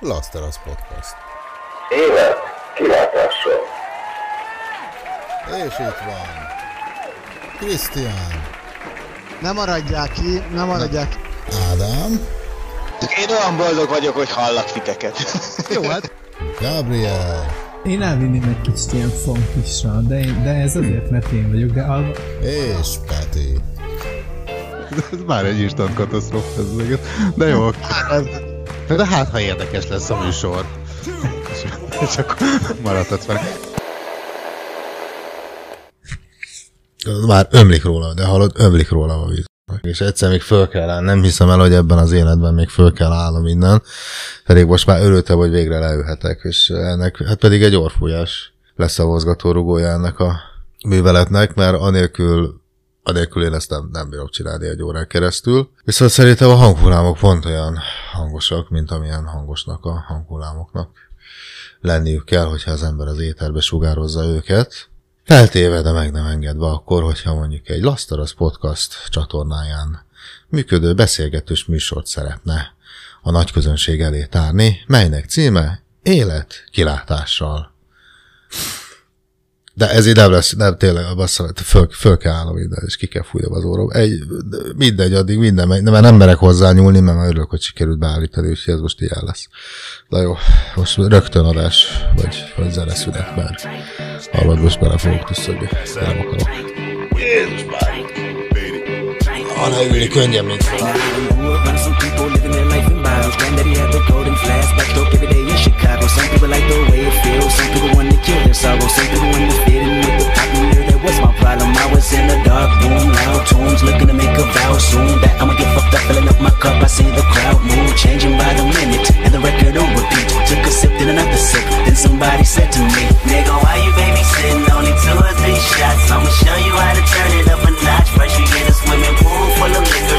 Laszterasz Podcast. Élet kilátással. És itt van. Krisztián. Nem maradják ki, nem maradják ki. Ádám. Én olyan boldog vagyok, hogy hallak titeket. Jó, hát Gabriel. Én elvinném egy kicsit ilyen funkisra, de, én, de ez azért, mert én vagyok, de alva... És Peti. Ez már egy instant katasztrófa ez meg. De jó. De hát, ha érdekes lesz a műsor. És, és akkor maradhatsz fel. Már ömlik róla, de hallod, ömlik róla a víz. És egyszer még föl kell állni. Nem hiszem el, hogy ebben az életben még föl kell állnom innen. Pedig most már örültem, hogy végre leülhetek, és ennek, hát pedig egy orfújás lesz a mozgató rugója ennek a műveletnek, mert anélkül anélkül én ezt nem, nem bírom csinálni egy órán keresztül. Viszont szerintem a hanghullámok pont olyan hangosak, mint amilyen hangosnak a hanghullámoknak lenniük kell, hogyha az ember az éterbe sugározza őket. Feltéve, de meg nem engedve akkor, hogyha mondjuk egy Lasztaraz Podcast csatornáján működő beszélgetős műsort szeretne a nagy közönség elé tárni, melynek címe Élet kilátással. De ez így nem lesz, nem tényleg, a bassza, föl, föl kell állnom minden, és ki kell fújnom az órom. Egy, mindegy, addig minden megy, mert nem merek hozzá nyúlni, mert már örülök, hogy sikerült beállítani, úgyhogy ez most ilyen lesz. Na jó, most rögtön adás, vagy, vagy zeneszünet, mert hallod, most bele fogok de nem akarok. Jézus már! Arra ülni könnyen, mint fel. In bottles. Granddaddy had the golden flask, backstroke every day in Chicago. Some people like the way it feels, some people want to kill their sorrow. Some people want to fit in with the popular. That was my problem. I was in a dark room, loud tunes, looking to make a vow soon. That I'ma get fucked up, filling up my cup. I see the crowd move, changing by the minute, and the record on repeat. Took a sip, then another sip, then somebody said to me, Nigga, why you babysitting? Only two or three shots. I'ma show you how to turn it up a notch. First you get a swimming pool full of liquor,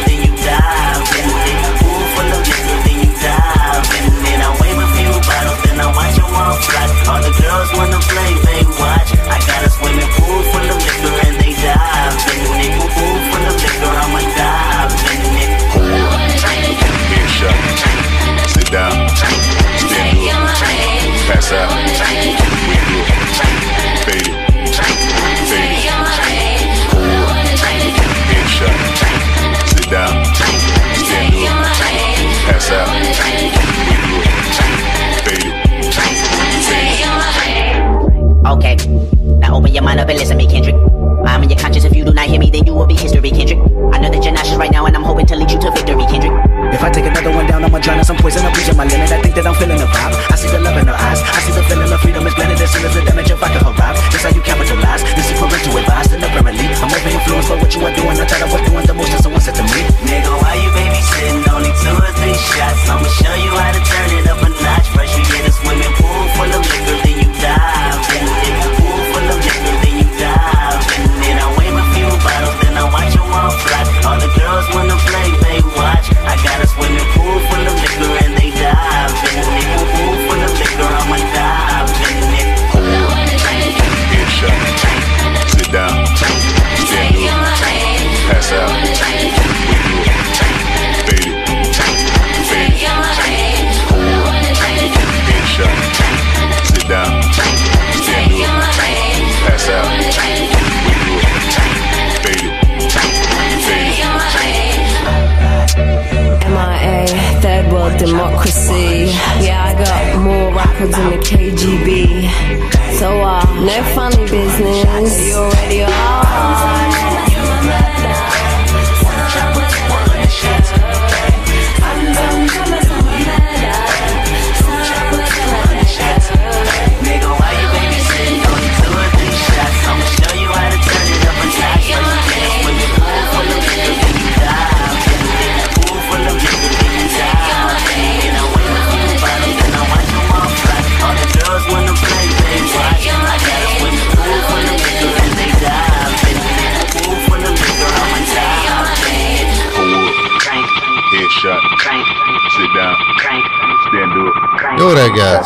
Jó reggelt,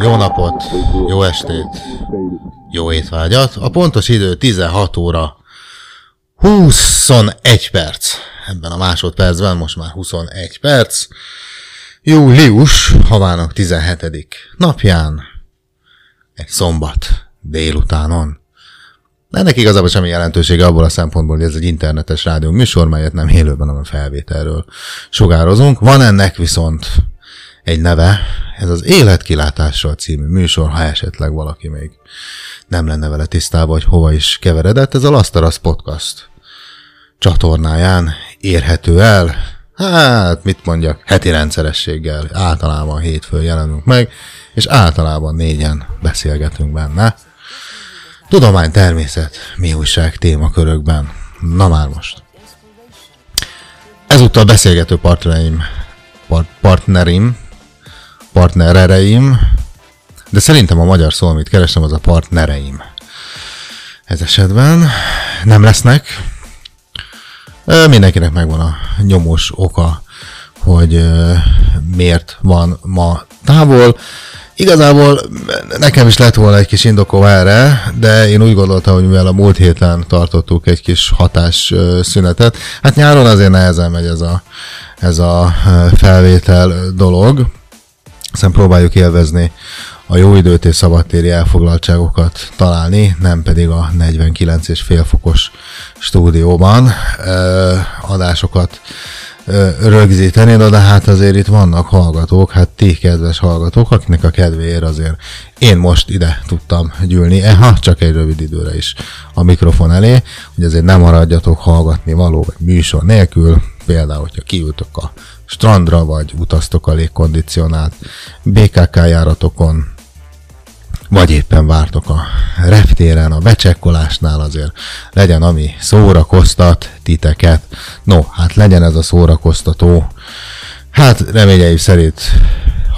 jó napot, jó estét, jó étvágyat. A pontos idő 16 óra 21 perc. Ebben a másodpercben most már 21 perc. Július havának 17. napján, egy szombat délutánon. Ennek igazából semmi jelentősége abból a szempontból, hogy ez egy internetes rádió műsor, melyet nem élőben, hanem felvételről sugározunk. Van ennek viszont egy neve, ez az Életkilátásról című műsor, ha esetleg valaki még nem lenne vele tisztában, hogy hova is keveredett. Ez a Lasztarasz Podcast csatornáján érhető el. Hát, mit mondjak, heti rendszerességgel, általában hétfőn jelenünk meg, és általában négyen beszélgetünk benne. Tudomány, természet, mi újság témakörökben. Na már most. Ezúttal beszélgető partnereim, part, partnerim, partnerereim, de szerintem a magyar szó, amit keresem, az a partnereim. Ez esetben nem lesznek. Mindenkinek megvan a nyomós oka, hogy miért van ma távol. Igazából nekem is lett volna egy kis indokom erre, de én úgy gondoltam, hogy mivel a múlt héten tartottuk egy kis hatás szünetet, hát nyáron azért nehezen megy ez a, ez a felvétel dolog, hiszen próbáljuk élvezni a jó időt és szabadtéri elfoglaltságokat találni, nem pedig a 49 és fél fokos stúdióban adásokat rögzíteni, de, de hát azért itt vannak hallgatók, hát ti kedves hallgatók, akiknek a kedvéért azért én most ide tudtam gyűlni, eh, ha csak egy rövid időre is a mikrofon elé, hogy azért nem maradjatok hallgatni való vagy műsor nélkül, például, hogyha kiültök a strandra, vagy utaztok a légkondicionált BKK járatokon, vagy éppen vártok a reptéren, a becsekkolásnál azért legyen, ami szórakoztat titeket. No, hát legyen ez a szórakoztató. Hát reményeim szerint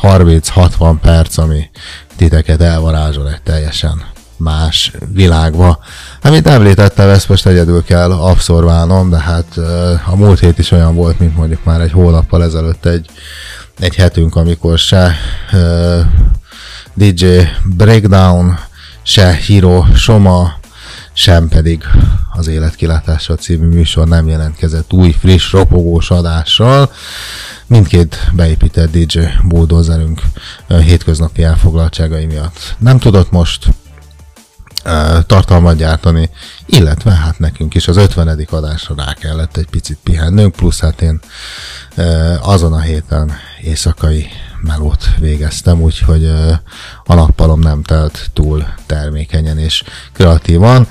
30-60 perc, ami titeket elvarázsol egy teljesen más világba. Amit említettem, ezt most egyedül kell abszorválnom, de hát a múlt hét is olyan volt, mint mondjuk már egy hónappal ezelőtt egy, egy hetünk, amikor se DJ Breakdown, se Hiro Soma, sem pedig az Életkilátása című műsor nem jelentkezett új, friss, ropogós adással. Mindkét beépített DJ bulldozerünk ö, hétköznapi elfoglaltságai miatt nem tudott most tartalmat gyártani, illetve hát nekünk is az 50. adásra rá kellett egy picit pihennünk, plusz hát én azon a héten éjszakai melót végeztem, úgyhogy a nappalom nem telt túl termékenyen és kreatívan.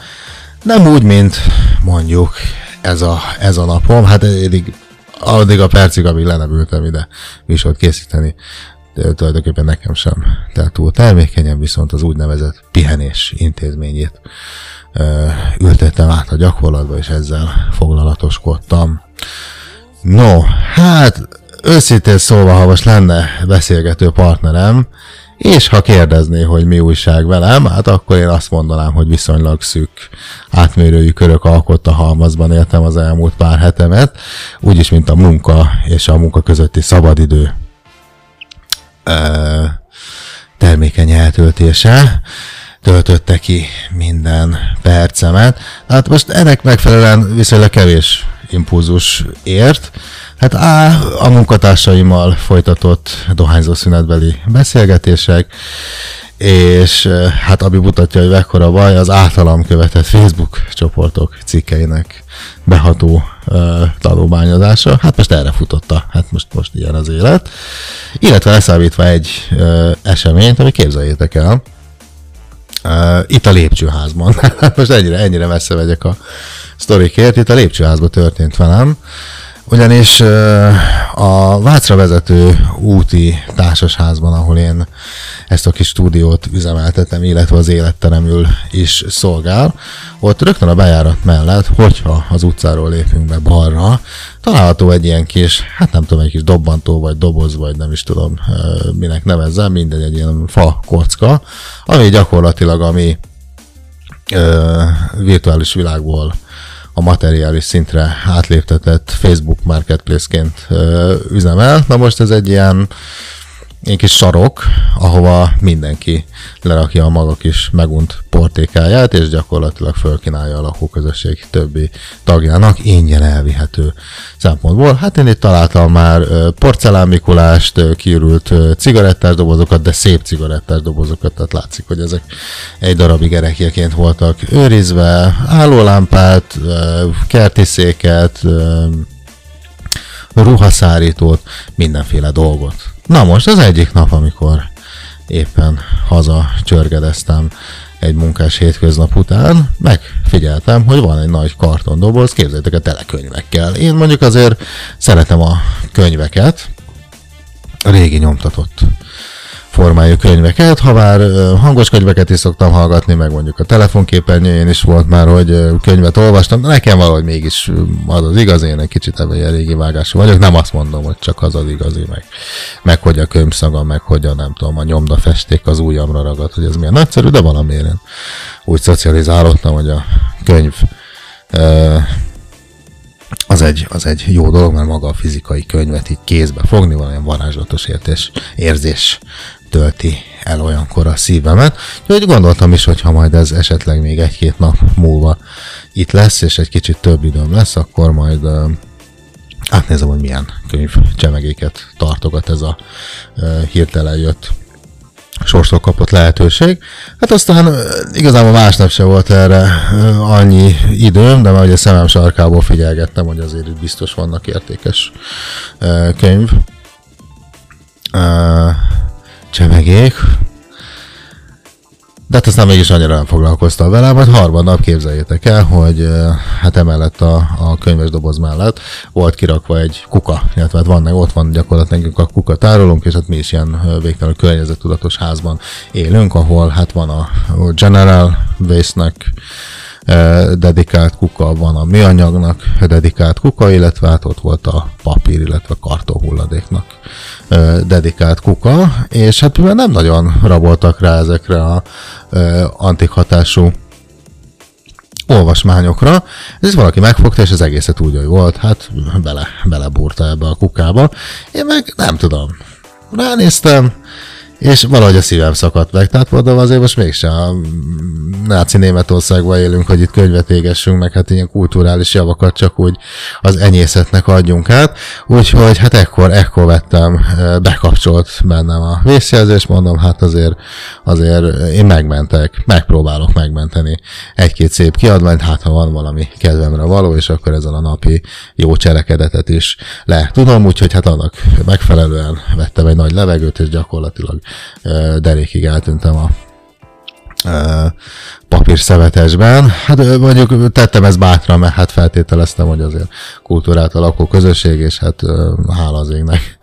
Nem úgy, mint mondjuk ez a, ez a napom, hát eddig addig a percig, amíg le nem ültem ide műsort készíteni, de tulajdonképpen nekem sem telt túl termékenyen, viszont az úgynevezett pihenés intézményét ö, ültettem át a gyakorlatba, és ezzel foglalatoskodtam. No, hát őszintén szólva, ha most lenne beszélgető partnerem, és ha kérdezné, hogy mi újság velem, hát akkor én azt mondanám, hogy viszonylag szűk átmérőjű körök alkotta halmazban éltem az elmúlt pár hetemet, úgyis, mint a munka és a munka közötti szabadidő ö, termékeny eltöltése töltötte ki minden percemet. Hát most ennek megfelelően viszonylag kevés impulzus ért. Hát A, a munkatársaimmal folytatott dohányzó szünetbeli beszélgetések, és hát ami mutatja, hogy mekkora baj, az általam követett Facebook csoportok cikkeinek beható uh, tanulmányozása. Hát most erre futotta, hát most, most ilyen az élet. Illetve leszámítva egy uh, eseményt, ami képzeljétek el, uh, itt a lépcsőházban. most ennyire, ennyire messze megyek a sztorikért, itt a lépcsőházban történt velem, ugyanis a Vácra vezető úti társasházban, ahol én ezt a kis stúdiót üzemeltetem, illetve az életteremül is szolgál, ott rögtön a bejárat mellett, hogyha az utcáról lépünk be balra, található egy ilyen kis, hát nem tudom, egy kis dobbantó, vagy doboz, vagy nem is tudom minek nevezzem, mindegy, egy ilyen fa kocka, ami gyakorlatilag a mi ö, virtuális világból a materiális szintre átléptetett Facebook Marketplace-ként üzemel. Na most ez egy ilyen egy kis sarok, ahova mindenki lerakja a maga kis megunt portékáját, és gyakorlatilag fölkínálja a lakóközösség többi tagjának ingyen elvihető szempontból. Hát én itt találtam már ö, porcelán Mikulást, ö, kiürült cigarettás dobozokat, de szép cigarettás dobozokat, tehát látszik, hogy ezek egy darabig erekjeként voltak őrizve, állólámpát, kerti széket, ruhaszárítót, mindenféle dolgot. Na most az egyik nap, amikor éppen haza csörgedeztem egy munkás hétköznap után, megfigyeltem, hogy van egy nagy kartondoboz, képzeljétek a telekönyvekkel. Én mondjuk azért szeretem a könyveket, a régi nyomtatott formájú könyveket, ha már hangos könyveket is szoktam hallgatni, meg mondjuk a telefonképernyőjén is volt már, hogy könyvet olvastam, de nekem valahogy mégis az az igazi, én egy kicsit ebben ilyen régi vágású vagyok, nem azt mondom, hogy csak az az igazi, meg, meg hogy a könyvszaga, meg hogy a nem tudom, a nyomdafesték az ujjamra ragad, hogy ez milyen nagyszerű, de valamiért én úgy szocializálódtam, hogy a könyv az egy, az egy jó dolog, mert maga a fizikai könyvet így kézbe fogni, valamilyen varázslatos értés, érzés tölti el olyankor a szívemet. Úgyhogy gondoltam is, hogy ha majd ez esetleg még egy-két nap múlva itt lesz, és egy kicsit több időm lesz, akkor majd uh, átnézem, hogy milyen könyv csemegéket tartogat ez a uh, hirtelen jött sorstól kapott lehetőség. Hát aztán igazából másnap se volt erre annyi időm, de már ugye szemem sarkából figyelgettem, hogy azért itt biztos vannak értékes könyv. Csemegék. De hát aztán mégis annyira nem foglalkoztam vele, majd harmadnap képzeljétek el, hogy hát emellett a, a könyves doboz mellett volt kirakva egy kuka, illetve hát van, ott van gyakorlatilag a kuka tárolunk, és hát mi is ilyen végtelenül környezettudatos házban élünk, ahol hát van a General Waste-nek dedikált kuka, van a műanyagnak dedikált kuka, illetve hát ott volt a papír, illetve kartonhulladéknak dedikált kuka, és hát mivel nem nagyon raboltak rá ezekre a antikhatású olvasmányokra. Ez valaki megfogta, és az egészet úgy, hogy volt, hát bele, belebúrta ebbe a kukába. Én meg nem tudom. Ránéztem, és valahogy a szívem szakadt meg. Tehát mondom, azért most mégsem a náci Németországban élünk, hogy itt könyvet égessünk, meg hát ilyen kulturális javakat csak úgy az enyészetnek adjunk át. Úgyhogy hát ekkor, ekkor vettem, bekapcsolt bennem a vészjelzés, mondom, hát azért, azért én megmentek, megpróbálok megmenteni egy-két szép kiadványt, hát ha van valami kedvemre való, és akkor ezzel a napi jó cselekedetet is le tudom, úgyhogy hát annak megfelelően vettem egy nagy levegőt, és gyakorlatilag derékig eltűntem a ö, papírszevetesben. Hát mondjuk tettem ezt bátran, mert hát feltételeztem, hogy azért kultúrát alakó közösség, és hát hála az égnek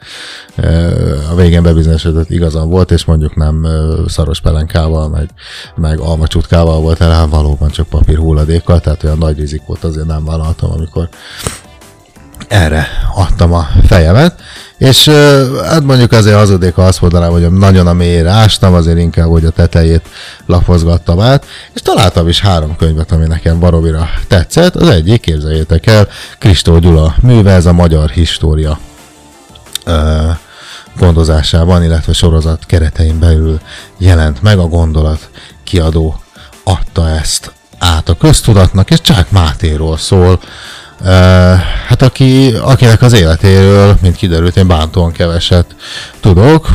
a végén bebizonyosodott igazam volt, és mondjuk nem szaros pelenkával, meg, meg almacsutkával volt el, hát valóban csak papír hulladékkal, tehát olyan nagy rizikót azért nem vállaltam, amikor erre adtam a fejemet, és hát mondjuk azért hazudék, ha azt mondanám, hogy nagyon a mélyére ástam, azért inkább, hogy a tetejét lapozgattam át, és találtam is három könyvet, ami nekem baromira tetszett. Az egyik, képzeljétek el, Kristó Gyula műve, ez a magyar história gondozásában, illetve sorozat keretein belül jelent meg. A gondolat kiadó adta ezt át a köztudatnak, és Csák Mátéról szól, Hát aki, akinek az életéről, mint kiderült, én bántóan keveset tudok,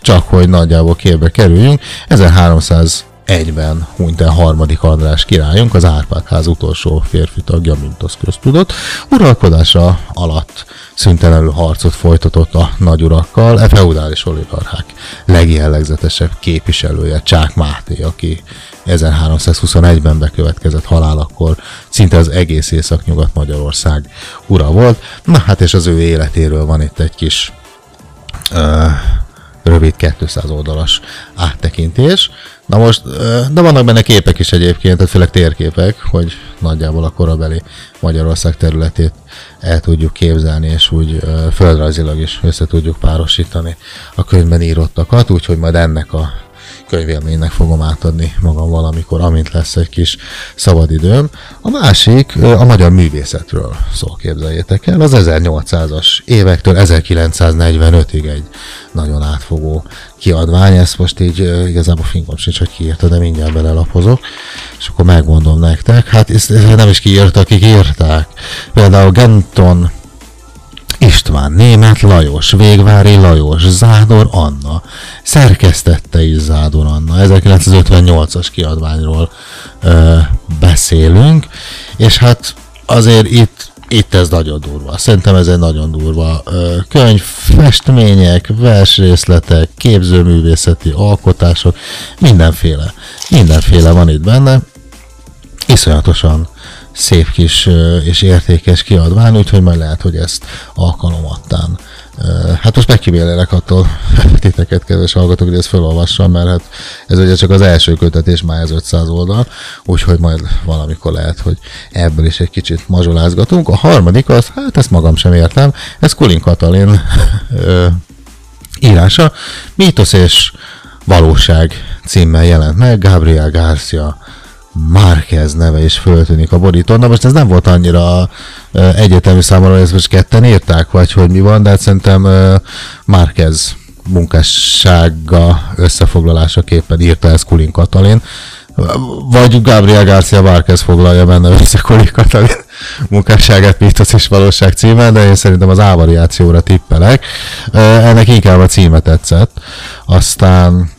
csak hogy nagyjából képbe kerüljünk. 1301-ben hunyt el harmadik András királyunk, az Árpád-ház utolsó férfi tagja, mint az köztudott. Uralkodása alatt szüntelenül harcot folytatott a nagyurakkal, e feudális oligarchák legjellegzetesebb képviselője Csák Máté, aki 1321-ben bekövetkezett halálakor szinte az egész észak-nyugat Magyarország ura volt. Na hát és az ő életéről van itt egy kis uh, rövid 200 oldalas áttekintés. Na most, de vannak benne képek is egyébként, tehát főleg térképek, hogy nagyjából a korabeli Magyarország területét el tudjuk képzelni, és úgy földrajzilag is össze tudjuk párosítani a könyvben írottakat, úgyhogy majd ennek a könyvélménynek fogom átadni magam valamikor, amint lesz egy kis szabadidőm. A másik a magyar művészetről szól, képzeljétek el. Az 1800-as évektől 1945-ig egy nagyon átfogó kiadvány. Ezt most így igazából fingom sincs, hogy kiírta, de mindjárt belelapozok, és akkor megmondom nektek. Hát ezt nem is kiírta, akik írták. Például Genton István, Német Lajos, Végvári Lajos, Zádor Anna. Szerkesztette is Zádor Anna. 1958-as kiadványról ö, beszélünk, és hát azért itt itt ez nagyon durva. Szerintem ez egy nagyon durva ö, könyv, festmények, versrészletek, képzőművészeti alkotások, mindenféle. Mindenféle van itt benne. Iszonyatosan szép kis és értékes kiadvány, úgyhogy majd lehet, hogy ezt alkalomattán Hát most megkímélelek attól titeket, kedves hallgatók, hogy ezt felolvassam, mert hát ez ugye csak az első kötet, és már ez 500 oldal, úgyhogy majd valamikor lehet, hogy ebből is egy kicsit mazsolázgatunk. A harmadik az, hát ezt magam sem értem, ez Kulin Katalin írása, Mítosz és valóság címmel jelent meg, Gabriel Garcia Márquez neve is föltűnik a borítón. Na most ez nem volt annyira ö, egyetemi számomra, hogy ezt most ketten írták, vagy hogy mi van, de hát szerintem Márquez munkássága összefoglalásaképpen írta ezt Kulin Katalin, vagy Gabriel Garcia Márquez foglalja benne össze Kulin Katalin munkásságát, Mítosz és valóság címen, de én szerintem az A tippelek. Ennek inkább a címe tetszett. Aztán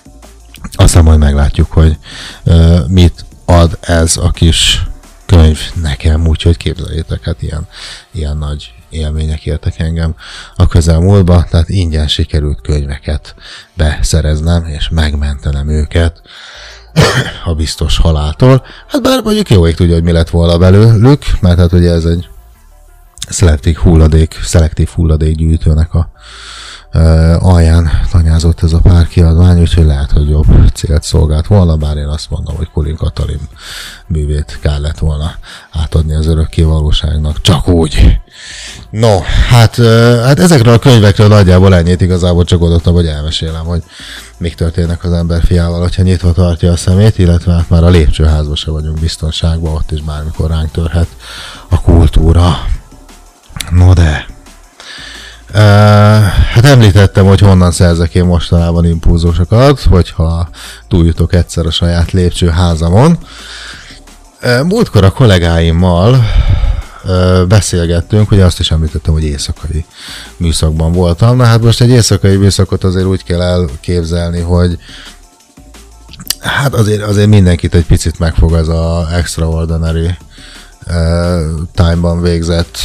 aztán majd meglátjuk, hogy ö, mit ad ez a kis könyv nekem, úgyhogy képzeljétek, hát ilyen, ilyen nagy élmények értek engem a közelmúltba, tehát ingyen sikerült könyveket beszereznem, és megmentenem őket a biztos haláltól. Hát bár mondjuk jó ég tudja, hogy mi lett volna belőlük, mert hát ugye ez egy szelektív hulladék, szelektív hulladékgyűjtőnek a alján tanyázott ez a pár kiadvány, úgyhogy lehet, hogy jobb célt szolgált volna, bár én azt mondom, hogy Kulin Katalin művét kellett volna átadni az örökké valóságnak, csak úgy. No, hát, hát ezekről a könyvekről nagyjából ennyit igazából csak odottam, hogy elmesélem, hogy mik történnek az ember fiával, hogyha nyitva tartja a szemét, illetve hát már a lépcsőházban se vagyunk biztonságban, ott is bármikor ránk törhet a kultúra. No de, Uh, hát említettem, hogy honnan szerzek én mostanában impulzusokat, hogyha túljutok egyszer a saját lépcsőházamon. Múltkor a kollégáimmal beszélgettünk, ugye azt is említettem, hogy éjszakai műszakban voltam. Na hát most egy éjszakai műszakot azért úgy kell elképzelni, hogy hát azért, azért mindenkit egy picit megfog ez a extraordinary time-ban végzett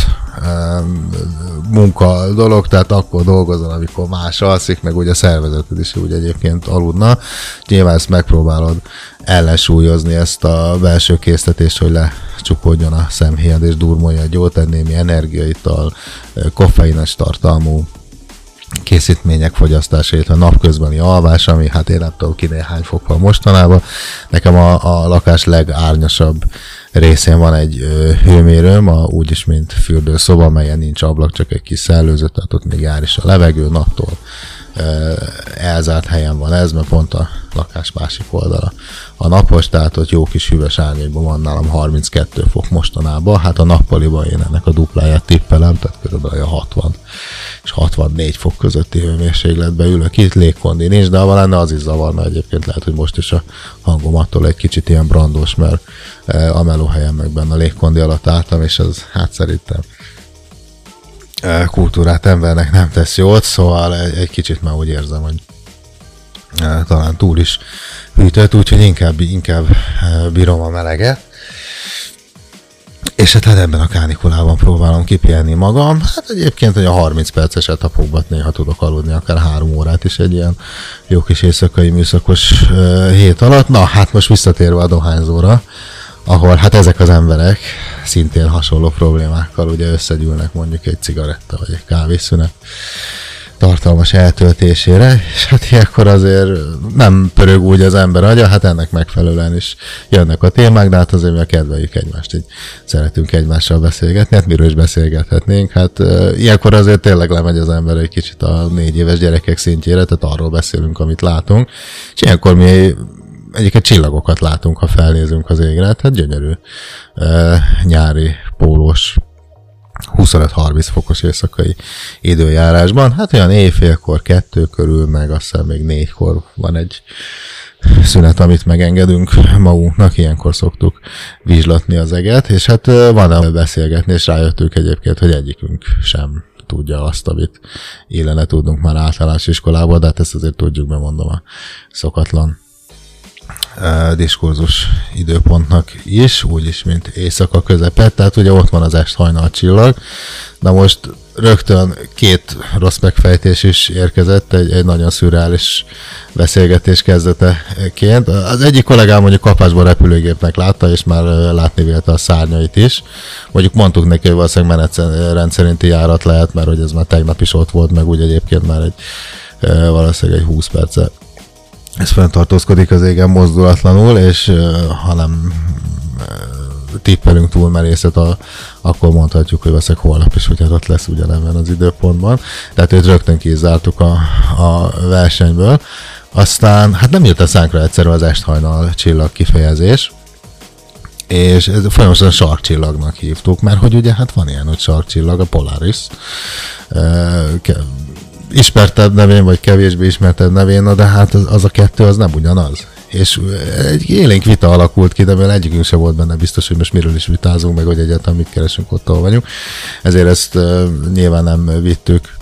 munka dolog, tehát akkor dolgozol, amikor más alszik, meg ugye a szervezeted is úgy egyébként aludna. Nyilván ezt megpróbálod ellensúlyozni ezt a belső késztetést, hogy lecsukódjon a szemhéjad és durmolja egy jót, némi energiaital, koffeines tartalmú készítmények fogyasztása, illetve napközbeni alvás, ami hát én nem tudom ki néhány fok van mostanában. Nekem a, a lakás legárnyasabb részén van egy hőmérőm, a, úgyis, mint fürdőszoba, melyen nincs ablak, csak egy kis szellőző, tehát ott még jár is a levegő naptól. Elzárt helyen van ez, mert pont a lakás másik oldala. A napos, tehát ott jó kis hűvös árnyékban van nálam 32 fok mostanában, hát a nappaliban én ennek a dupláját tippelem, tehát körülbelül a 60 és 64 fok közötti hőmérsékletben ülök itt, légkondi nincs, de ha lenne, az is zavarna egyébként, lehet, hogy most is a hangom attól egy kicsit ilyen brandos, mert a melóhelyen meg benne a légkondi alatt álltam, és az hát szerintem kultúrát embernek nem tesz jót, szóval egy, egy kicsit már úgy érzem, hogy talán túl is hűtött, úgyhogy inkább, inkább bírom a meleget. És hát, hát ebben a kánikulában próbálom kipihenni magam. Hát egyébként, hogy a 30 perceset etapokban néha tudok aludni, akár három órát is egy ilyen jó kis éjszakai műszakos hét alatt. Na, hát most visszatérve a dohányzóra, ahol hát ezek az emberek szintén hasonló problémákkal ugye összegyűlnek mondjuk egy cigaretta vagy egy kávészünet tartalmas eltöltésére, és hát ilyenkor azért nem pörög úgy az ember agya, hát ennek megfelelően is jönnek a témák, de hát azért mi a kedveljük egymást, így szeretünk egymással beszélgetni, hát miről is beszélgethetnénk, hát uh, ilyenkor azért tényleg lemegy az ember egy kicsit a négy éves gyerekek szintjére, tehát arról beszélünk, amit látunk, és ilyenkor mi egyiket csillagokat látunk, ha felnézünk az égre, hát gyönyörű uh, nyári pólós 25-30 fokos éjszakai időjárásban. Hát olyan éjfélkor, kettő körül, meg azt hiszem még négykor van egy szünet, amit megengedünk magunknak, ilyenkor szoktuk vizslatni az eget, és hát van beszélgetni, és rájöttünk egyébként, hogy egyikünk sem tudja azt, amit illene tudnunk már általános iskolából, de hát ezt azért tudjuk, bemondom a szokatlan diskurzus időpontnak is, úgyis, mint éjszaka közepet, tehát ugye ott van az est hajnal csillag, de most rögtön két rossz megfejtés is érkezett, egy, egy nagyon szürreális beszélgetés kezdeteként. Az egyik kollégám mondjuk kapásban repülőgépnek látta, és már látni vélte a szárnyait is. Mondjuk mondtuk neki, hogy valószínűleg menet rendszerinti járat lehet, mert hogy ez már tegnap is ott volt, meg úgy egyébként már egy valószínűleg egy 20 perce ez fenntartózkodik az égen mozdulatlanul, és ha nem tippelünk túl merészet, a, akkor mondhatjuk, hogy veszek holnap is, hogy hát ott lesz ugyanebben az időpontban. Tehát őt rögtön kizártuk a, a versenyből. Aztán, hát nem jött a szánkra egyszerű az esthajnal csillag kifejezés, és ez folyamatosan sarkcsillagnak hívtuk, mert hogy ugye hát van ilyen, hogy sarkcsillag, a Polaris, ismertebb nevén, vagy kevésbé ismertebb nevén, na de hát az, az a kettő az nem ugyanaz. És egy élénk vita alakult ki, de mivel egyikünk sem volt benne biztos, hogy most miről is vitázunk, meg hogy egyáltalán mit keresünk ott, ahol vagyunk. Ezért ezt uh, nyilván nem vittük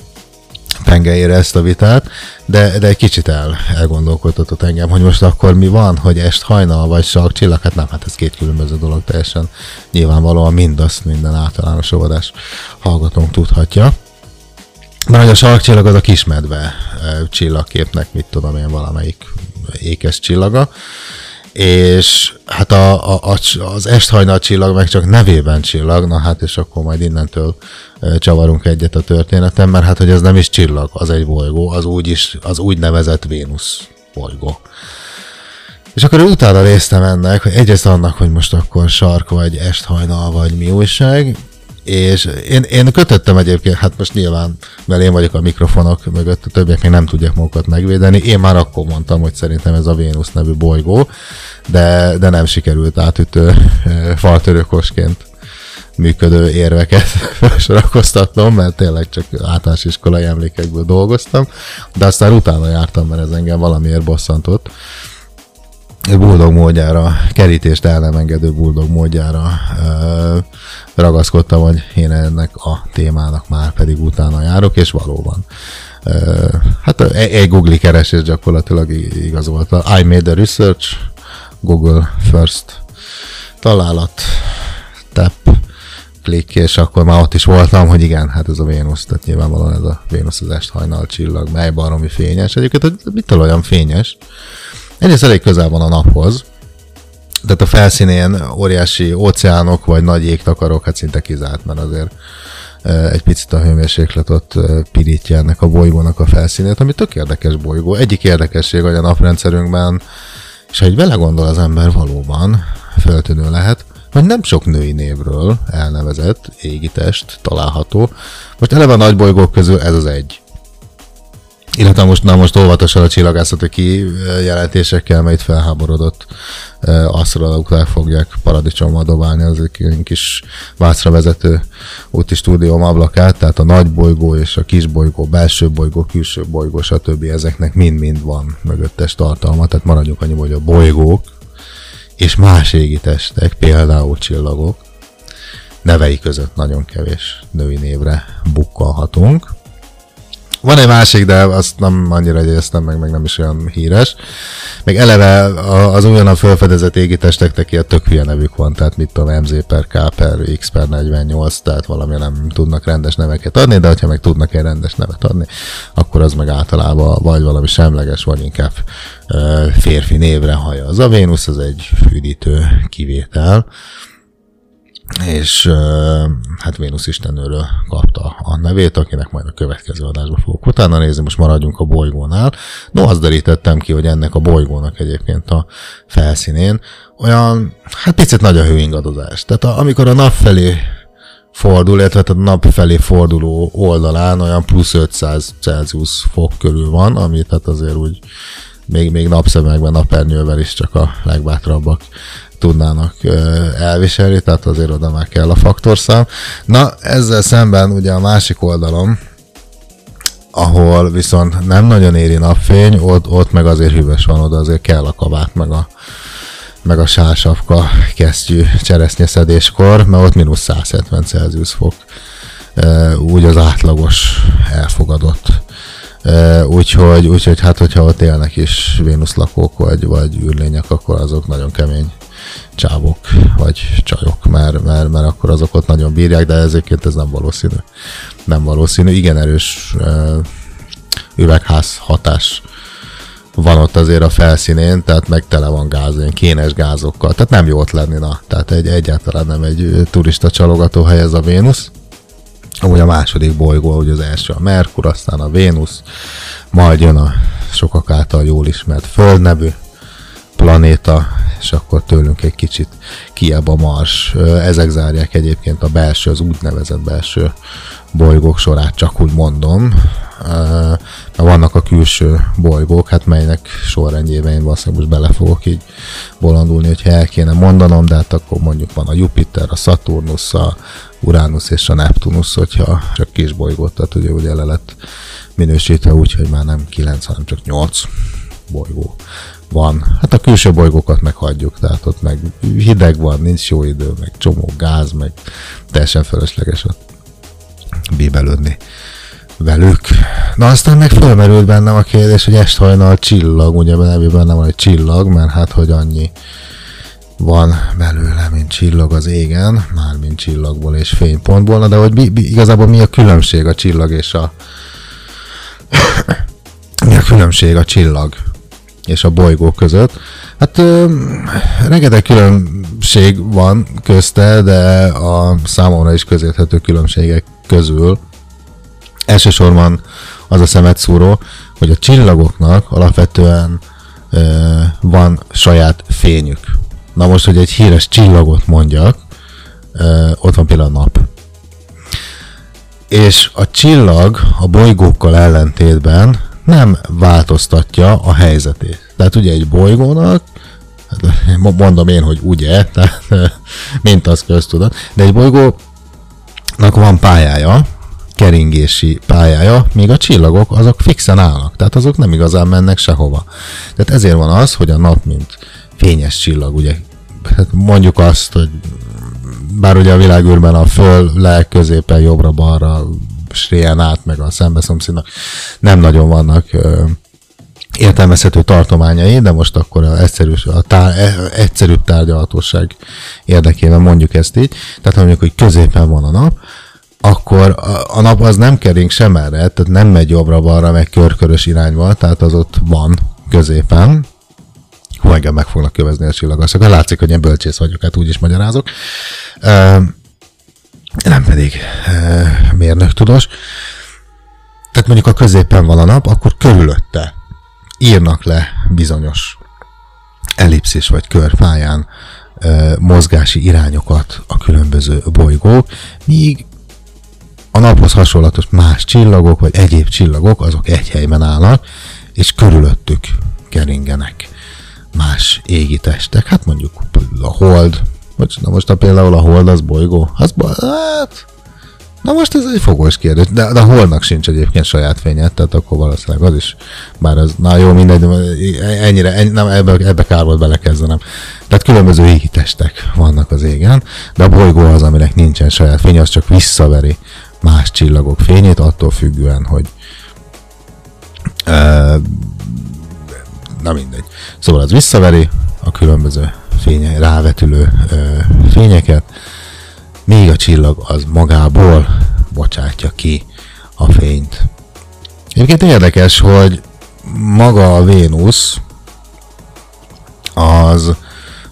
pengeire ezt a vitát, de, de egy kicsit el, elgondolkodtatott engem, hogy most akkor mi van, hogy est hajnal vagy sark csillag, hát nem, hát ez két különböző dolog teljesen nyilvánvalóan mindazt minden általános óvodás hallgatónk tudhatja. Mert hogy a sarkcsillag az a kismedve csillagképnek, mit tudom én, valamelyik ékes csillaga. És hát a, a, a, az esthajnal csillag meg csak nevében csillag, na hát és akkor majd innentől csavarunk egyet a történetem, mert hát hogy ez nem is csillag, az egy bolygó, az úgy is, az úgynevezett Vénusz bolygó. És akkor utána néztem ennek, hogy egyrészt annak, hogy most akkor sark vagy esthajnal vagy mi újság, és én, én kötöttem egyébként, hát most nyilván, mert én vagyok a mikrofonok mögött, a többiek még nem tudják magukat megvédeni. Én már akkor mondtam, hogy szerintem ez a Vénusz nevű bolygó, de, de nem sikerült átütő faltörőkosként működő érveket felsorakoztatnom, mert tényleg csak általános iskolai emlékekből dolgoztam, de aztán utána jártam, mert ez engem valamiért bosszantott buldog módjára, kerítést el nem engedő buldog módjára ragaszkodtam, hogy én ennek a témának már pedig utána járok, és valóban. Hát egy, egy Google keresés gyakorlatilag igazolta. I made a research, Google first találat, tap, klik, és akkor már ott is voltam, hogy igen, hát ez a Vénusz, tehát nyilvánvalóan ez a Vénusz az est hajnal csillag, mely baromi fényes. Egyébként mitől olyan fényes? Egyrészt elég közel van a naphoz, tehát a felszínén óriási óceánok vagy nagy jégtakarok, hát szinte kizárt, mert azért egy picit a hőmérséklet ott pirítja ennek a bolygónak a felszínét, ami tök érdekes bolygó. Egyik érdekesség, hogy a naprendszerünkben, és ha egy vele gondol az ember valóban, föltűnő lehet, hogy nem sok női névről elnevezett égitest található. Most eleve a nagy bolygók közül ez az egy. Illetve most, na most óvatosan a csillagászati kijelentésekkel, mert itt felháborodott asztrológok fogják paradicsommal dobálni az egy kis vászra vezető úti stúdióm ablakát, tehát a nagy bolygó és a kis bolygó, belső bolygó, külső bolygó, stb. ezeknek mind-mind van mögöttes tartalma, tehát maradjunk annyi, hogy a bolygók és más égi testek, például csillagok, nevei között nagyon kevés női névre bukkalhatunk. Van egy másik, de azt nem annyira jegyeztem meg, meg nem is olyan híres. Még eleve az újonnan felfedezett égitesteknek ilyen tök hülye nevük van, tehát mit tudom, MZ per K per X per 48, tehát valami nem tudnak rendes neveket adni, de ha meg tudnak egy rendes nevet adni, akkor az meg általában vagy valami semleges, vagy inkább férfi névre haja. Az a Vénusz az egy üdítő kivétel. És hát Vénusz istennőről kapta a nevét, akinek majd a következő adásban fogok utána nézni, most maradjunk a bolygónál. No, azt derítettem ki, hogy ennek a bolygónak egyébként a felszínén olyan, hát picit nagy a hőingadozás. Tehát a, amikor a nap felé fordul, illetve a nap felé forduló oldalán olyan plusz 500 Celsius fok körül van, amit hát azért úgy még, még napszemekben, napernyővel is csak a legbátrabbak tudnának elviselni, tehát azért oda már kell a faktorszám. Na, ezzel szemben ugye a másik oldalon, ahol viszont nem nagyon éri napfény, ott, ott meg azért hűvös van, oda azért kell a kabát, meg a, meg a sásapka kesztyű cseresznyeszedéskor, mert ott mínusz 170 Celsius fok, úgy az átlagos elfogadott. Úgyhogy, úgyhogy hát, hogyha ott élnek is Vénusz lakók vagy, vagy űrlények, akkor azok nagyon kemény csávok, vagy csajok, mert, mert, mert akkor azok ott nagyon bírják, de ezeket ez nem valószínű. Nem valószínű. Igen erős üvegház hatás van ott azért a felszínén, tehát meg tele van gáz, ilyen kénes gázokkal, tehát nem jó ott lenni, na. Tehát egy, egyáltalán nem egy turista csalogató hely ez a Vénusz. Amúgy a második bolygó, ugye az első a Merkur, aztán a Vénusz, majd jön a sokak által jól ismert Föld nevű planéta, és akkor tőlünk egy kicsit kiebb a Mars. Ezek zárják egyébként a belső, az úgynevezett belső bolygók sorát, csak úgy mondom. Mert vannak a külső bolygók, hát melynek sorrendjében én valószínűleg most bele fogok így bolondulni, hogyha el kéne mondanom, de hát akkor mondjuk van a Jupiter, a Saturnus, a Uranus és a Neptunus, hogyha csak kis bolygót, tehát ugye, ugye le lett minősítve úgy, hogy már nem 9, hanem csak 8 bolygó van. Hát a külső bolygókat meghagyjuk, tehát ott meg hideg van, nincs jó idő, meg csomó gáz, meg teljesen fölösleges ott bíbelődni velük. Na aztán meg felmerült bennem a kérdés, hogy est hajnal csillag, ugye nem van egy csillag, mert hát hogy annyi van belőle, mint csillag az égen, már mint csillagból és fénypontból, na de hogy mi, mi, igazából mi a különbség a csillag és a mi a különbség a csillag és a bolygó között. Hát ö, rengeteg különbség van közte, de a számomra is közérthető különbségek közül elsősorban az a szemetszúró, hogy a csillagoknak alapvetően ö, van saját fényük. Na most, hogy egy híres csillagot mondjak, ö, ott van például a nap. És a csillag a bolygókkal ellentétben nem változtatja a helyzetét. Tehát ugye egy bolygónak, hát mondom én, hogy ugye, tehát mint az köztudat, de egy bolygónak van pályája, keringési pályája, míg a csillagok azok fixen állnak, tehát azok nem igazán mennek sehova. Tehát ezért van az, hogy a nap, mint fényes csillag, ugye, hát mondjuk azt, hogy bár ugye a világűrben a föl, le, középen, jobbra-balra, sréjen át, meg a szembeszomszédnak nem nagyon vannak ö, értelmezhető tartományai, de most akkor a, egyszerű, a tár, e- egyszerűbb tárgyalhatóság érdekében mondjuk ezt így. Tehát mondjuk, hogy középen van a nap, akkor a, a nap az nem kering sem erre, tehát nem megy jobbra-balra, meg körkörös irányba, tehát az ott van középen. Hú, engem meg fognak kövezni a csillagaszok. Látszik, hogy én bölcsész vagyok, hát úgy is magyarázok. Ö, nem pedig ö, mérnök tudós. Tehát mondjuk a középen van a nap, akkor körülötte írnak le bizonyos ellipszis vagy körpályán ö, mozgási irányokat a különböző bolygók, míg a naphoz hasonlatos más csillagok, vagy egyéb csillagok, azok egy helyben állnak, és körülöttük keringenek más égi testek. Hát mondjuk a hold, vagy na most a például a hold az bolygó, az hát, na most ez egy fogós kérdés, de, de a holdnak sincs egyébként saját fénye, tehát akkor valószínűleg az is, bár ez, na jó, mindegy, ennyire, ennyi, nem, ebbe, ebbe kár volt belekezdenem. Tehát különböző égi testek vannak az égen, de a bolygó az, aminek nincsen saját fénye, az csak visszaveri más csillagok fényét, attól függően, hogy ö, na mindegy. Szóval az visszaveri a különböző fénye, rávetülő fényeket, míg a csillag az magából bocsátja ki a fényt. Egyébként érdekes, hogy maga a Vénusz az,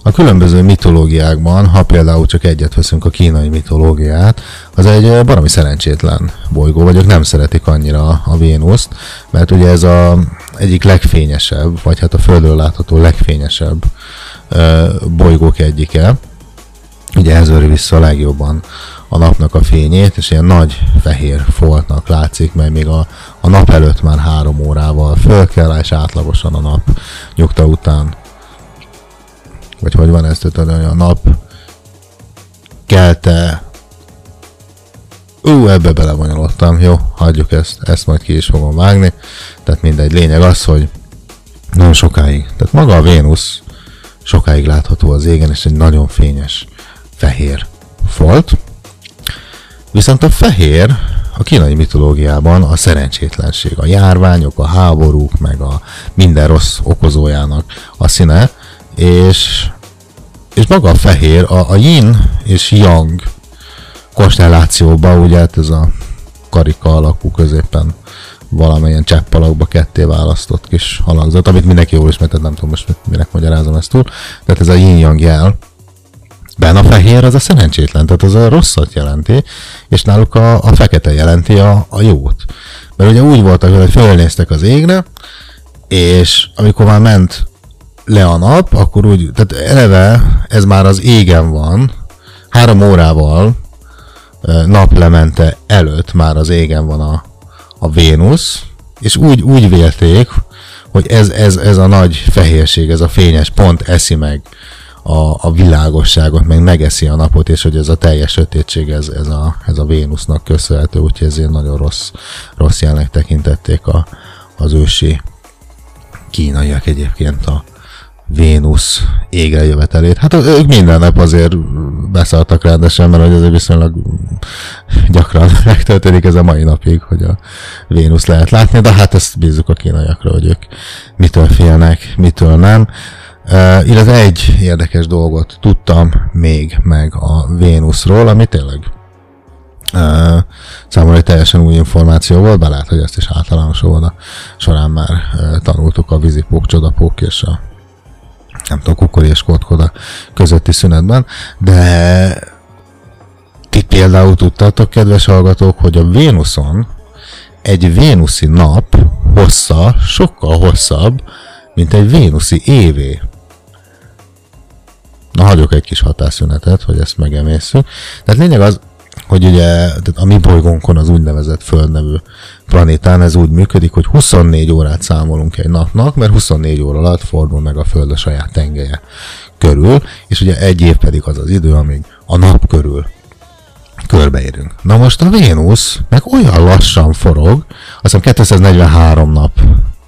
a különböző mitológiákban, ha például csak egyet veszünk a kínai mitológiát, az egy ö, baromi szerencsétlen bolygó, vagy ők nem szeretik annyira a Vénuszt, mert ugye ez a egyik legfényesebb, vagy hát a Földről látható legfényesebb ö, bolygók egyike. Ugye ez öri vissza a legjobban a napnak a fényét, és ilyen nagy fehér foltnak látszik, mert még a, a nap előtt már három órával föl kell, és átlagosan a nap nyugta után vagy hogy van ezt, tudod, a nap kelte Ú, ebbe belevonyolottam, jó, hagyjuk ezt, ezt majd ki is fogom vágni. Tehát mindegy, lényeg az, hogy nagyon sokáig, tehát maga a Vénusz sokáig látható az égen, és egy nagyon fényes fehér folt. Viszont a fehér a kínai mitológiában a szerencsétlenség, a járványok, a háborúk, meg a minden rossz okozójának a színe, és, és maga a fehér, a, a yin és yang konstellációban, ugye hát ez a karika alakú középen valamilyen csepp alakba ketté választott kis halangzat, amit mindenki jól ismert, nem tudom most minek magyarázom ezt túl. Tehát ez a yin-yang jel, Ben a fehér az a szerencsétlen, tehát az a rosszat jelenti, és náluk a, a fekete jelenti a, a jót. Mert ugye úgy voltak, hogy fölnéztek az égre, és amikor már ment le a nap, akkor úgy, tehát eleve ez már az égen van, három órával naplemente előtt már az égen van a, a Vénusz, és úgy, úgy vélték, hogy ez, ez, ez a nagy fehérség, ez a fényes pont eszi meg a, a világosságot, meg megeszi a napot, és hogy ez a teljes sötétség, ez, ez, a, ez a Vénusznak köszönhető, úgyhogy ezért nagyon rossz, rossz jelnek tekintették a, az ősi kínaiak egyébként a Vénusz égre jövetelét. Hát ők minden nap azért beszálltak rendesen, mert azért viszonylag gyakran megtörténik ez a mai napig, hogy a Vénusz lehet látni, de hát ezt bízzuk a kínaiakra, hogy ők mitől félnek, mitől nem. Uh, illetve egy érdekes dolgot tudtam még meg a Vénuszról, ami tényleg uh, számomra egy teljesen új információ volt, be lehet, hogy ezt is általános óvoda során már uh, tanultuk a vízipók, csodapók és a nem tudom, kukori és kotkoda közötti szünetben, de ti például tudtátok, kedves hallgatók, hogy a Vénuszon egy vénuszi nap hossza sokkal hosszabb, mint egy vénuszi évé. Na, hagyok egy kis hatásszünetet, hogy ezt megemészünk. Tehát lényeg az, hogy ugye tehát a mi bolygónkon az úgynevezett Föld nevű planétán ez úgy működik, hogy 24 órát számolunk egy napnak, mert 24 óra alatt fordul meg a Föld a saját tengelye körül, és ugye egy év pedig az az idő, amíg a nap körül körbeérünk. Na most a Vénusz meg olyan lassan forog, azt hiszem 243 nap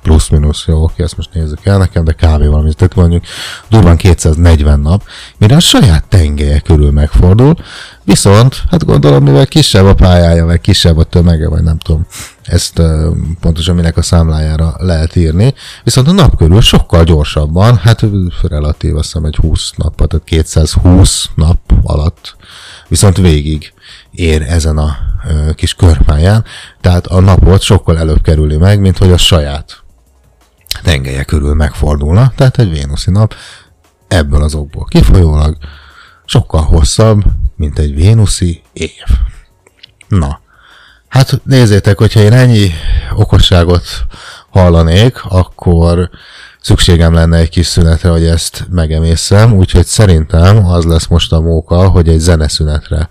plusz-minusz, jó, oké, ezt most nézzük el nekem, de kb. valami, tehát mondjuk durván 240 nap, mire a saját tengelye körül megfordul, viszont, hát gondolom, mivel kisebb a pályája, vagy kisebb a tömege, vagy nem tudom, ezt uh, pontosan minek a számlájára lehet írni, viszont a nap körül sokkal gyorsabban, hát relatív azt hiszem egy 20 nap, tehát 220 nap alatt, viszont végig ér ezen a kis körpályán, tehát a napot sokkal előbb kerüli meg, mint hogy a saját tengelye körül megfordulna, tehát egy vénuszi nap ebből az okból kifolyólag sokkal hosszabb, mint egy vénuszi év. Na, hát nézzétek, hogyha én ennyi okosságot hallanék, akkor szükségem lenne egy kis szünetre, hogy ezt megemészem, úgyhogy szerintem az lesz most a móka, hogy egy zeneszünetre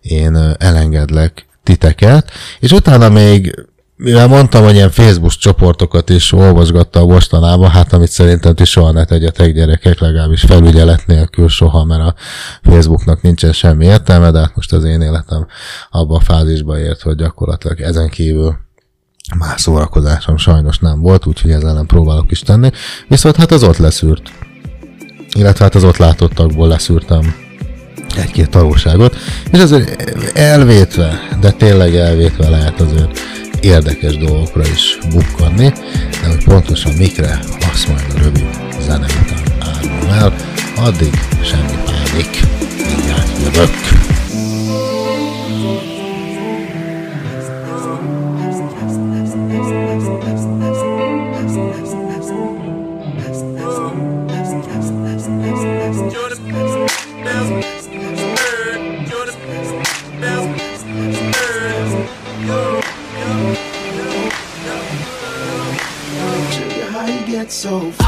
én elengedlek titeket, és utána még mivel mondtam, hogy ilyen Facebook csoportokat is olvasgattam mostanában, hát amit szerintem ti soha ne tegyetek gyerekek, legalábbis felügyelet nélkül soha, mert a Facebooknak nincsen semmi értelme, de hát most az én életem abba a fázisba ért, hogy gyakorlatilag ezen kívül más szórakozásom sajnos nem volt, úgyhogy ezzel nem próbálok is tenni. Viszont hát az ott leszűrt. Illetve hát az ott látottakból leszűrtem egy-két tanulságot, és azért elvétve, de tényleg elvétve lehet azért érdekes dolgokra is bukkanni, de hogy pontosan mikre, azt majd a rövid zene után árulom el, addig semmi pánik, mindjárt jövök. so far.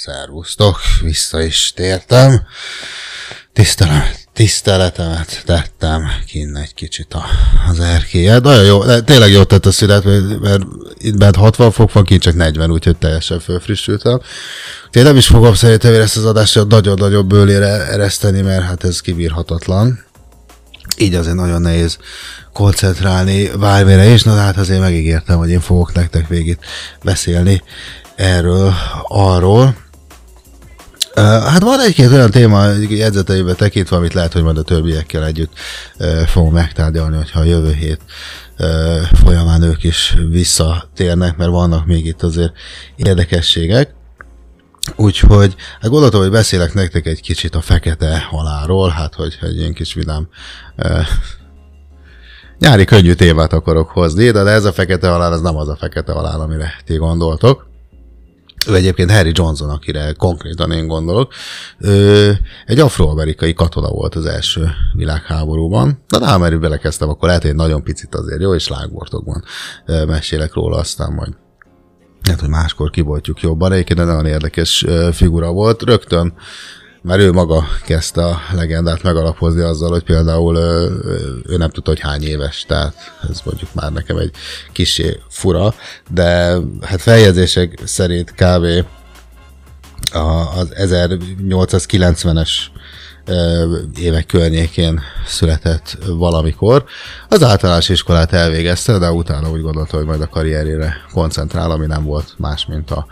Szervusztok, vissza is tértem. Tisztelem, tiszteletemet tettem kinn egy kicsit a, az erkélyet. Nagyon jó, de tényleg jó tett a szület, mert, mert itt bent 60 fok van, kint csak 40, úgyhogy teljesen fölfrissültem. Úgyhogy nem is fogom szerintem ezt az adást nagyon-nagyon bőlére ereszteni, mert hát ez kibírhatatlan így azért nagyon nehéz koncentrálni bármire is, na hát azért megígértem, hogy én fogok nektek végig beszélni erről, arról. Hát van egy-két olyan téma jegyzeteimbe tekintve, amit lehet, hogy majd a többiekkel együtt fogom megtárgyalni, hogyha a jövő hét folyamán ők is visszatérnek, mert vannak még itt azért érdekességek. Úgyhogy hát gondoltam, hogy beszélek nektek egy kicsit a fekete halálról, hát hogy egy ilyen kis vidám nyári könnyű témát akarok hozni, de ez a fekete halál, az nem az a fekete halál, amire ti gondoltok. Ő egyébként Harry Johnson, akire konkrétan én gondolok. Ő egy afroamerikai katona volt az első világháborúban. Na, de mert belekezdtem, akkor lehet, hogy nagyon picit azért jó, és lágbortokban mesélek róla, aztán majd lehet, hogy máskor kiboltjuk jobban. Egyébként egy nagyon érdekes figura volt. Rögtön mert ő maga kezdte a legendát megalapozni azzal, hogy például ő nem tudta, hogy hány éves, tehát ez mondjuk már nekem egy kisé fura, de hát feljegyzések szerint kb. az 1890-es évek környékén született valamikor. Az általános iskolát elvégezte, de utána úgy gondolta, hogy majd a karrierjére koncentrál, ami nem volt más, mint a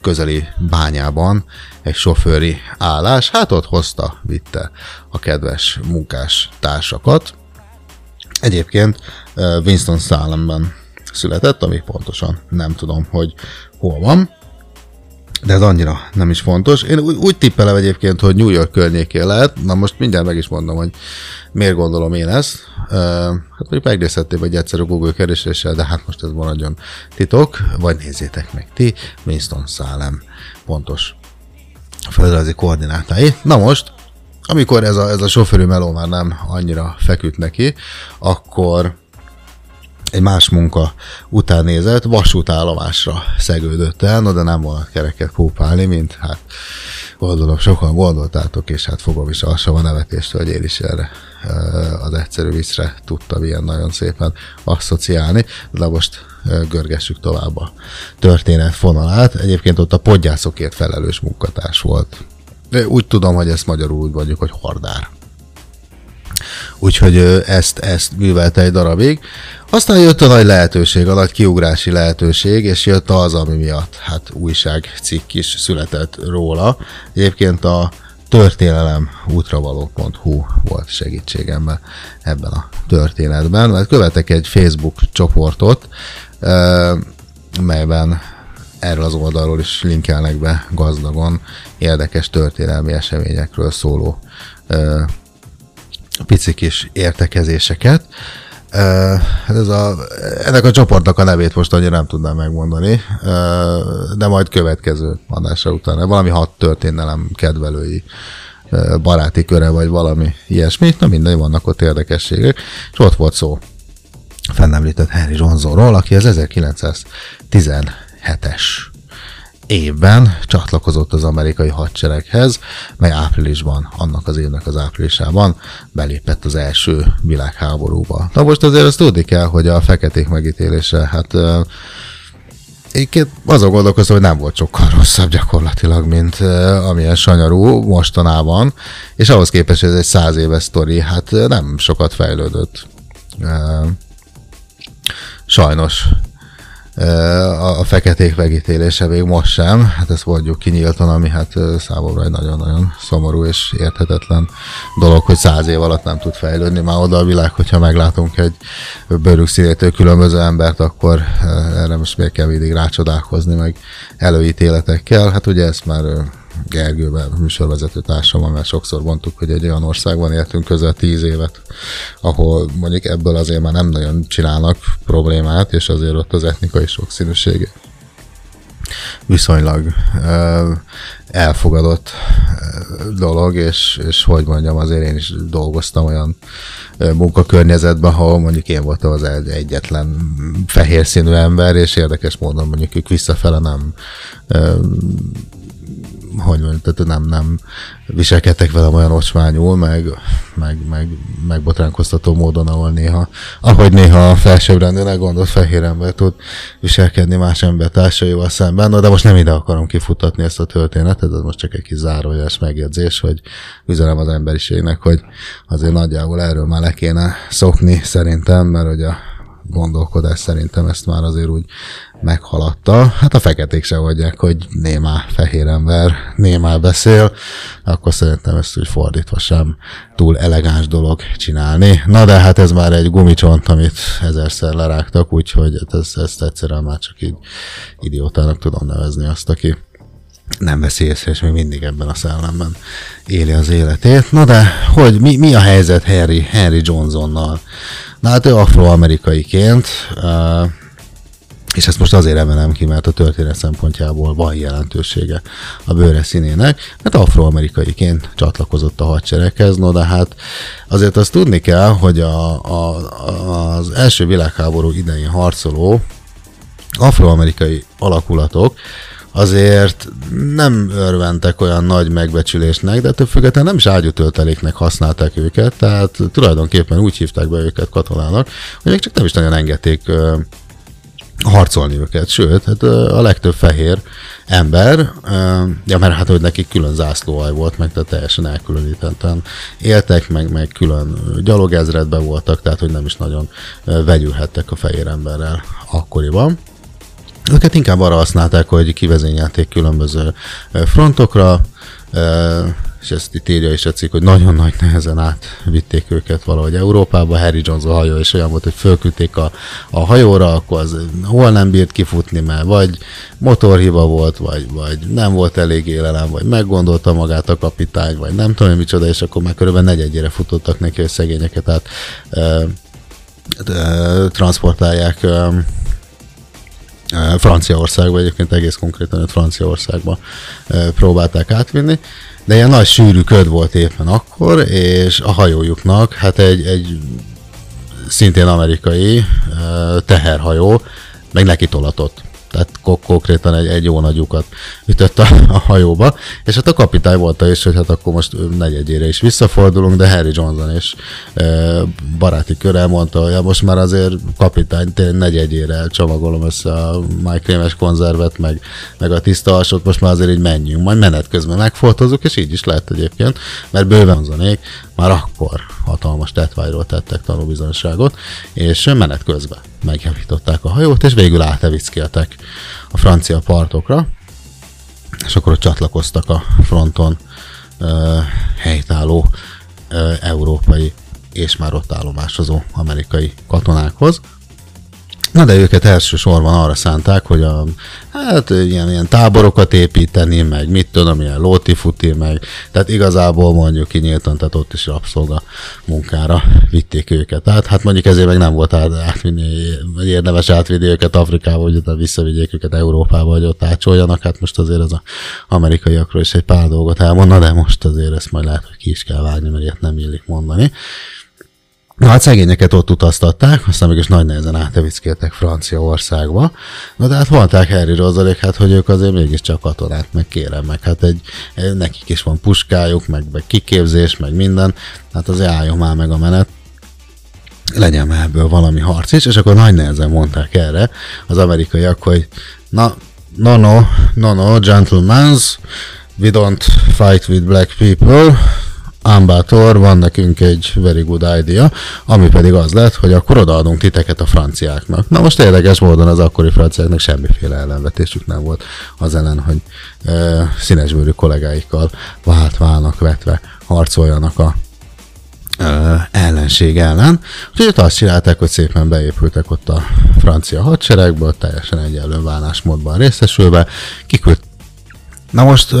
közeli bányában egy sofőri állás. Hát ott hozta, vitte a kedves munkás társakat. Egyébként Winston Salemben született, ami pontosan nem tudom, hogy hol van de ez annyira nem is fontos. Én úgy, úgy tippelem egyébként, hogy New York környékén lehet. Na most mindjárt meg is mondom, hogy miért gondolom én ezt. Uh, hát mondjuk megnézhetném egy egyszerű Google kereséssel, de hát most ez maradjon titok, vagy nézzétek meg ti, Winston Salem pontos földrajzi koordinátái. Na most, amikor ez a, ez a sofőrű meló már nem annyira feküdt neki, akkor egy más munka után nézett, vasútállomásra szegődött el, no de nem volna kereket kópálni, mint hát gondolom sokan gondoltátok, és hát fogom is alsam a nevetéstől, hogy én is erre az egyszerű viccre tudtam ilyen nagyon szépen asszociálni, de most ö, görgessük tovább a történet fonalát. Egyébként ott a podgyászokért felelős munkatárs volt. Úgy tudom, hogy ezt magyarul úgy mondjuk, hogy hordár. Úgyhogy ö, ezt, ezt művelte egy darabig. Aztán jött a nagy lehetőség, a nagy kiugrási lehetőség, és jött az, ami miatt hát újságcikk is született róla. Egyébként a történelem útravaló.hu volt segítségemben ebben a történetben, mert követek egy Facebook csoportot, melyben erről az oldalról is linkelnek be gazdagon érdekes történelmi eseményekről szóló pici kis értekezéseket. Hát ez a, ennek a csoportnak a nevét most annyira nem tudnám megmondani, de majd következő adásra utána. Valami hat történelem kedvelői baráti köre, vagy valami ilyesmi. Na mindegy, vannak ott érdekességek. És ott volt szó fennemlített Henry Johnsonról, aki az 1917-es évben csatlakozott az amerikai hadsereghez, mely áprilisban, annak az évnek az áprilisában belépett az első világháborúba. Na most azért azt tudni kell, hogy a feketék megítélése, hát Egyébként azon gondolkozom, hogy nem volt sokkal rosszabb gyakorlatilag, mint uh, amilyen sanyarú mostanában, és ahhoz képest, ez egy száz éves sztori, hát nem sokat fejlődött. Uh, sajnos a, feketék megítélése még most sem, hát ezt mondjuk kinyíltan, ami hát számomra egy nagyon-nagyon szomorú és érthetetlen dolog, hogy száz év alatt nem tud fejlődni. Már oda a világ, hogyha meglátunk egy bőrük színétől különböző embert, akkor erre most miért kell mindig rácsodálkozni, meg előítéletekkel. Hát ugye ezt már Gergőben, műsorvezető társammal, mert sokszor mondtuk, hogy egy olyan országban éltünk közel tíz évet, ahol mondjuk ebből azért már nem nagyon csinálnak problémát, és azért ott az etnikai sokszínűség viszonylag elfogadott dolog, és, és hogy mondjam, azért én is dolgoztam olyan munkakörnyezetben, ahol mondjuk én voltam az egy- egyetlen fehér színű ember, és érdekes módon mondjuk ők visszafele nem hogy mondjam, tehát nem, nem viselkedtek velem olyan ocsmányul, meg, meg, meg, meg botránkoztató módon, ahol néha, ahogy néha a felsőbbrendűnek gondolt fehér ember tud viselkedni más embertársaival szemben. Na, de most nem ide akarom kifutatni ezt a történetet, ez most csak egy kis zárójeles megjegyzés, hogy üzenem az emberiségnek, hogy azért nagyjából erről már le kéne szokni szerintem, mert hogy a gondolkodás szerintem ezt már azért úgy meghaladta. Hát a feketék se vagyják, hogy némá fehér ember némá beszél, akkor szerintem ezt úgy fordítva sem túl elegáns dolog csinálni. Na de hát ez már egy gumicsont, amit ezerszer lerágtak, úgyhogy hát ezt, ezt egyszerűen már csak így idiótának tudom nevezni azt, aki nem veszi észre, és még mindig ebben a szellemben éli az életét. Na de, hogy mi, mi a helyzet Harry, Henry Johnsonnal? Na hát ő afroamerikaiként, uh, és ezt most azért emelem ki, mert a történet szempontjából van jelentősége a bőre színének, mert afroamerikaiként csatlakozott a hadsereghez, no de hát azért azt tudni kell, hogy a, a, az első világháború idején harcoló afroamerikai alakulatok azért nem örventek olyan nagy megbecsülésnek, de több függetlenül nem is ágyútölteléknek használták őket, tehát tulajdonképpen úgy hívták be őket katonának, hogy még csak nem is nagyon engedték harcolni őket, sőt, hát a legtöbb fehér ember, ja, mert hát hogy nekik külön zászlóaj volt, meg tehát teljesen elkülönítetten éltek, meg, meg külön gyalogezredben voltak, tehát hogy nem is nagyon vegyülhettek a fehér emberrel akkoriban. Őket inkább arra használták, hogy kivezényelték különböző frontokra, és ezt itt írja is a cikk, hogy nagyon nagy nehezen átvitték őket valahogy Európába. Harry Jones a hajó és olyan volt, hogy fölküldték a, a hajóra, akkor az hol nem bírt kifutni, mert vagy motorhiba volt, vagy, vagy nem volt elég élelem, vagy meggondolta magát a kapitány, vagy nem tudom, micsoda, és akkor már körülbelül negyedjére futottak neki, hogy szegényeket át ö, ö, transportálják ö, Franciaországba, egyébként egész konkrétan őt Franciaországba ö, próbálták átvinni, de ilyen nagy sűrű köd volt éppen akkor, és a hajójuknak, hát egy, egy szintén amerikai ö, teherhajó, meg neki tolatott. Tehát ko- konkrétan egy, egy jó nagy lyukat ütött a, a hajóba, és hát a kapitány volt is, hogy hát akkor most negyedjére is visszafordulunk, de Harry Johnson és e, baráti köre mondta, hogy ja, most már azért kapitány tényleg negyedjére csomagolom össze a májkrémes konzervet, meg, meg a tiszta alsót, most már azért így menjünk, majd menet közben megfoltozunk, és így is lett egyébként, mert bőven Johnsonék már akkor hatalmas tetványról tettek tanúbizonyságot, és menet közben megjavították a hajót, és végül átevickéltek a francia partokra, és akkor ott csatlakoztak a fronton ö, helytálló ö, európai és már ott állomásozó amerikai katonákhoz. Na de őket elsősorban arra szánták, hogy a, hát ilyen, ilyen táborokat építeni, meg mit tudom, ilyen lótifuti, meg tehát igazából mondjuk kinyíltan, tehát ott is rabszolga munkára vitték őket át. Hát mondjuk ezért meg nem volt át, átvinni, vagy érdemes átvinni őket Afrikába, hogy ott visszavigyék őket Európába, hogy ott átsoljanak. Hát most azért az a amerikaiakról is egy pár dolgot elmondna, de most azért ezt majd lehet, hogy ki is kell vágni, mert ilyet nem illik mondani. Na hát szegényeket ott utaztatták, aztán mégis nagy nehezen átevickéltek Franciaországba. Na de hát mondták Harry Rosalék, hát hogy ők azért mégiscsak katonák, meg kérem, meg hát egy, nekik is van puskájuk, meg, meg kiképzés, meg minden, hát azért álljon már meg a menet. Legyen már ebből valami harc is, és akkor nagy nehezen mondták erre az amerikaiak, hogy na, no, no, no, no, gentlemen, we don't fight with black people, Ámbátor, van nekünk egy very good idea, ami pedig az lett, hogy akkor odaadunk titeket a franciáknak. Na most érdekes módon az akkori franciáknak semmiféle ellenvetésük nem volt az ellen, hogy e, színesbőrű kollégáikkal vált válnak vetve harcoljanak a e, ellenség ellen. Úgyhogy azt csinálták, hogy szépen beépültek ott a francia hadseregbe, teljesen egyenlő bánásmódban részesülve, kiküld Na most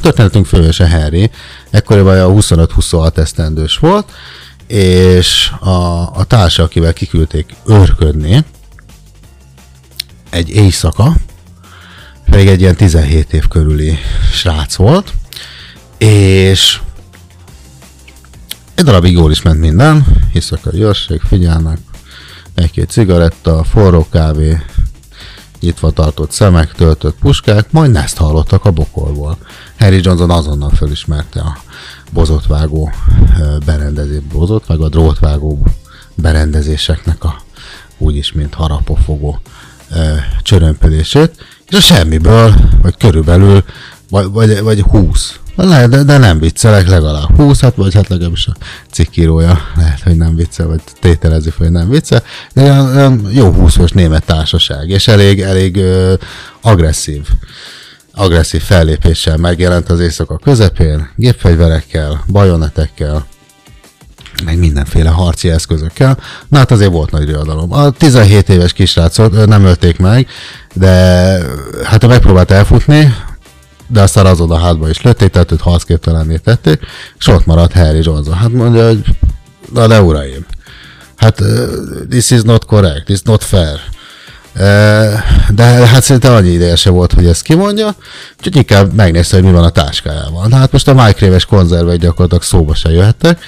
történetünk fővese Harry, ekkoriban a 25-26 esztendős volt, és a, a társa, akivel kiküldték őrködni, egy éjszaka, pedig egy ilyen 17 év körüli srác volt, és egy darabig jól is ment minden, hiszek a jörség, figyelnek, egy-két cigaretta, forró kávé, nyitva tartott szemek, töltött puskák, majd ezt hallottak a bokolból. Harry Johnson azonnal fölismerte a bozotvágó berendezés, bozotvágó, a drótvágó berendezéseknek a úgyis, mint harapofogó csörömpödését, és a semmiből, vagy körülbelül, vagy, vagy, vagy 20 de, de nem viccelek, legalább 20, hát vagy hát legalábbis a cikkírója lehet, hogy nem viccel, vagy tételezi hogy nem viccel, de olyan, jó 20 os német társaság, és elég, elég ö, agresszív agresszív fellépéssel megjelent az éjszaka közepén, gépfegyverekkel, bajonetekkel, meg mindenféle harci eszközökkel. Na hát azért volt nagy riadalom. A 17 éves kisrácot nem ölték meg, de hát megpróbált elfutni, de aztán azon a hátba is lőtték, tehát őt harcképtelenné tették, és ott maradt Harry Johnson. Hát mondja, hogy na de uraim, hát this is not correct, this is not fair. De hát szerintem annyi ideje se volt, hogy ezt kimondja, úgyhogy inkább megnézte, hogy mi van a táskájában. Na hát most a májkréves konzervek gyakorlatilag szóba se jöhettek,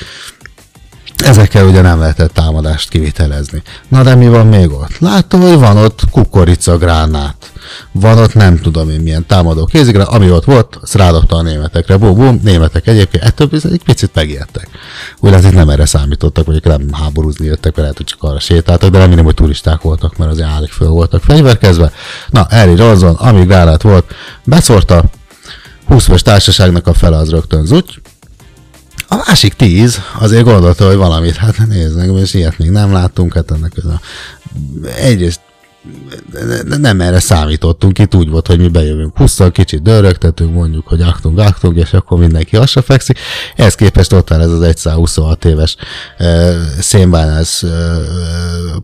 Ezekkel ugye nem lehetett támadást kivitelezni. Na de mi van még ott? Látom, hogy van ott kukoricagránát. Van ott nem tudom én milyen támadó kézigránát, ami ott volt, azt rádobta a németekre. Bum, bum, németek egyébként ettől egy picit megijedtek. Úgy lehet, nem erre számítottak, vagy nem háborúzni jöttek, lehet, hogy csak arra sétáltak, de remélem, hogy turisták voltak, mert azért állik föl voltak fegyverkezve. Na, Harry Johnson, ami gránát volt, beszórta, 20 társaságnak a fele az rögtön zuty, a másik tíz azért gondolta, hogy valamit, hát nézd meg, és ilyet még nem láttunk, hát ennek a, egyrészt nem erre számítottunk, itt úgy volt, hogy mi bejövünk 20 kicsit dörögtetünk, mondjuk, hogy aktunk, aktunk, és akkor mindenki hasra fekszik. Ehhez képest ott áll ez az 126 éves e, szénbánász e,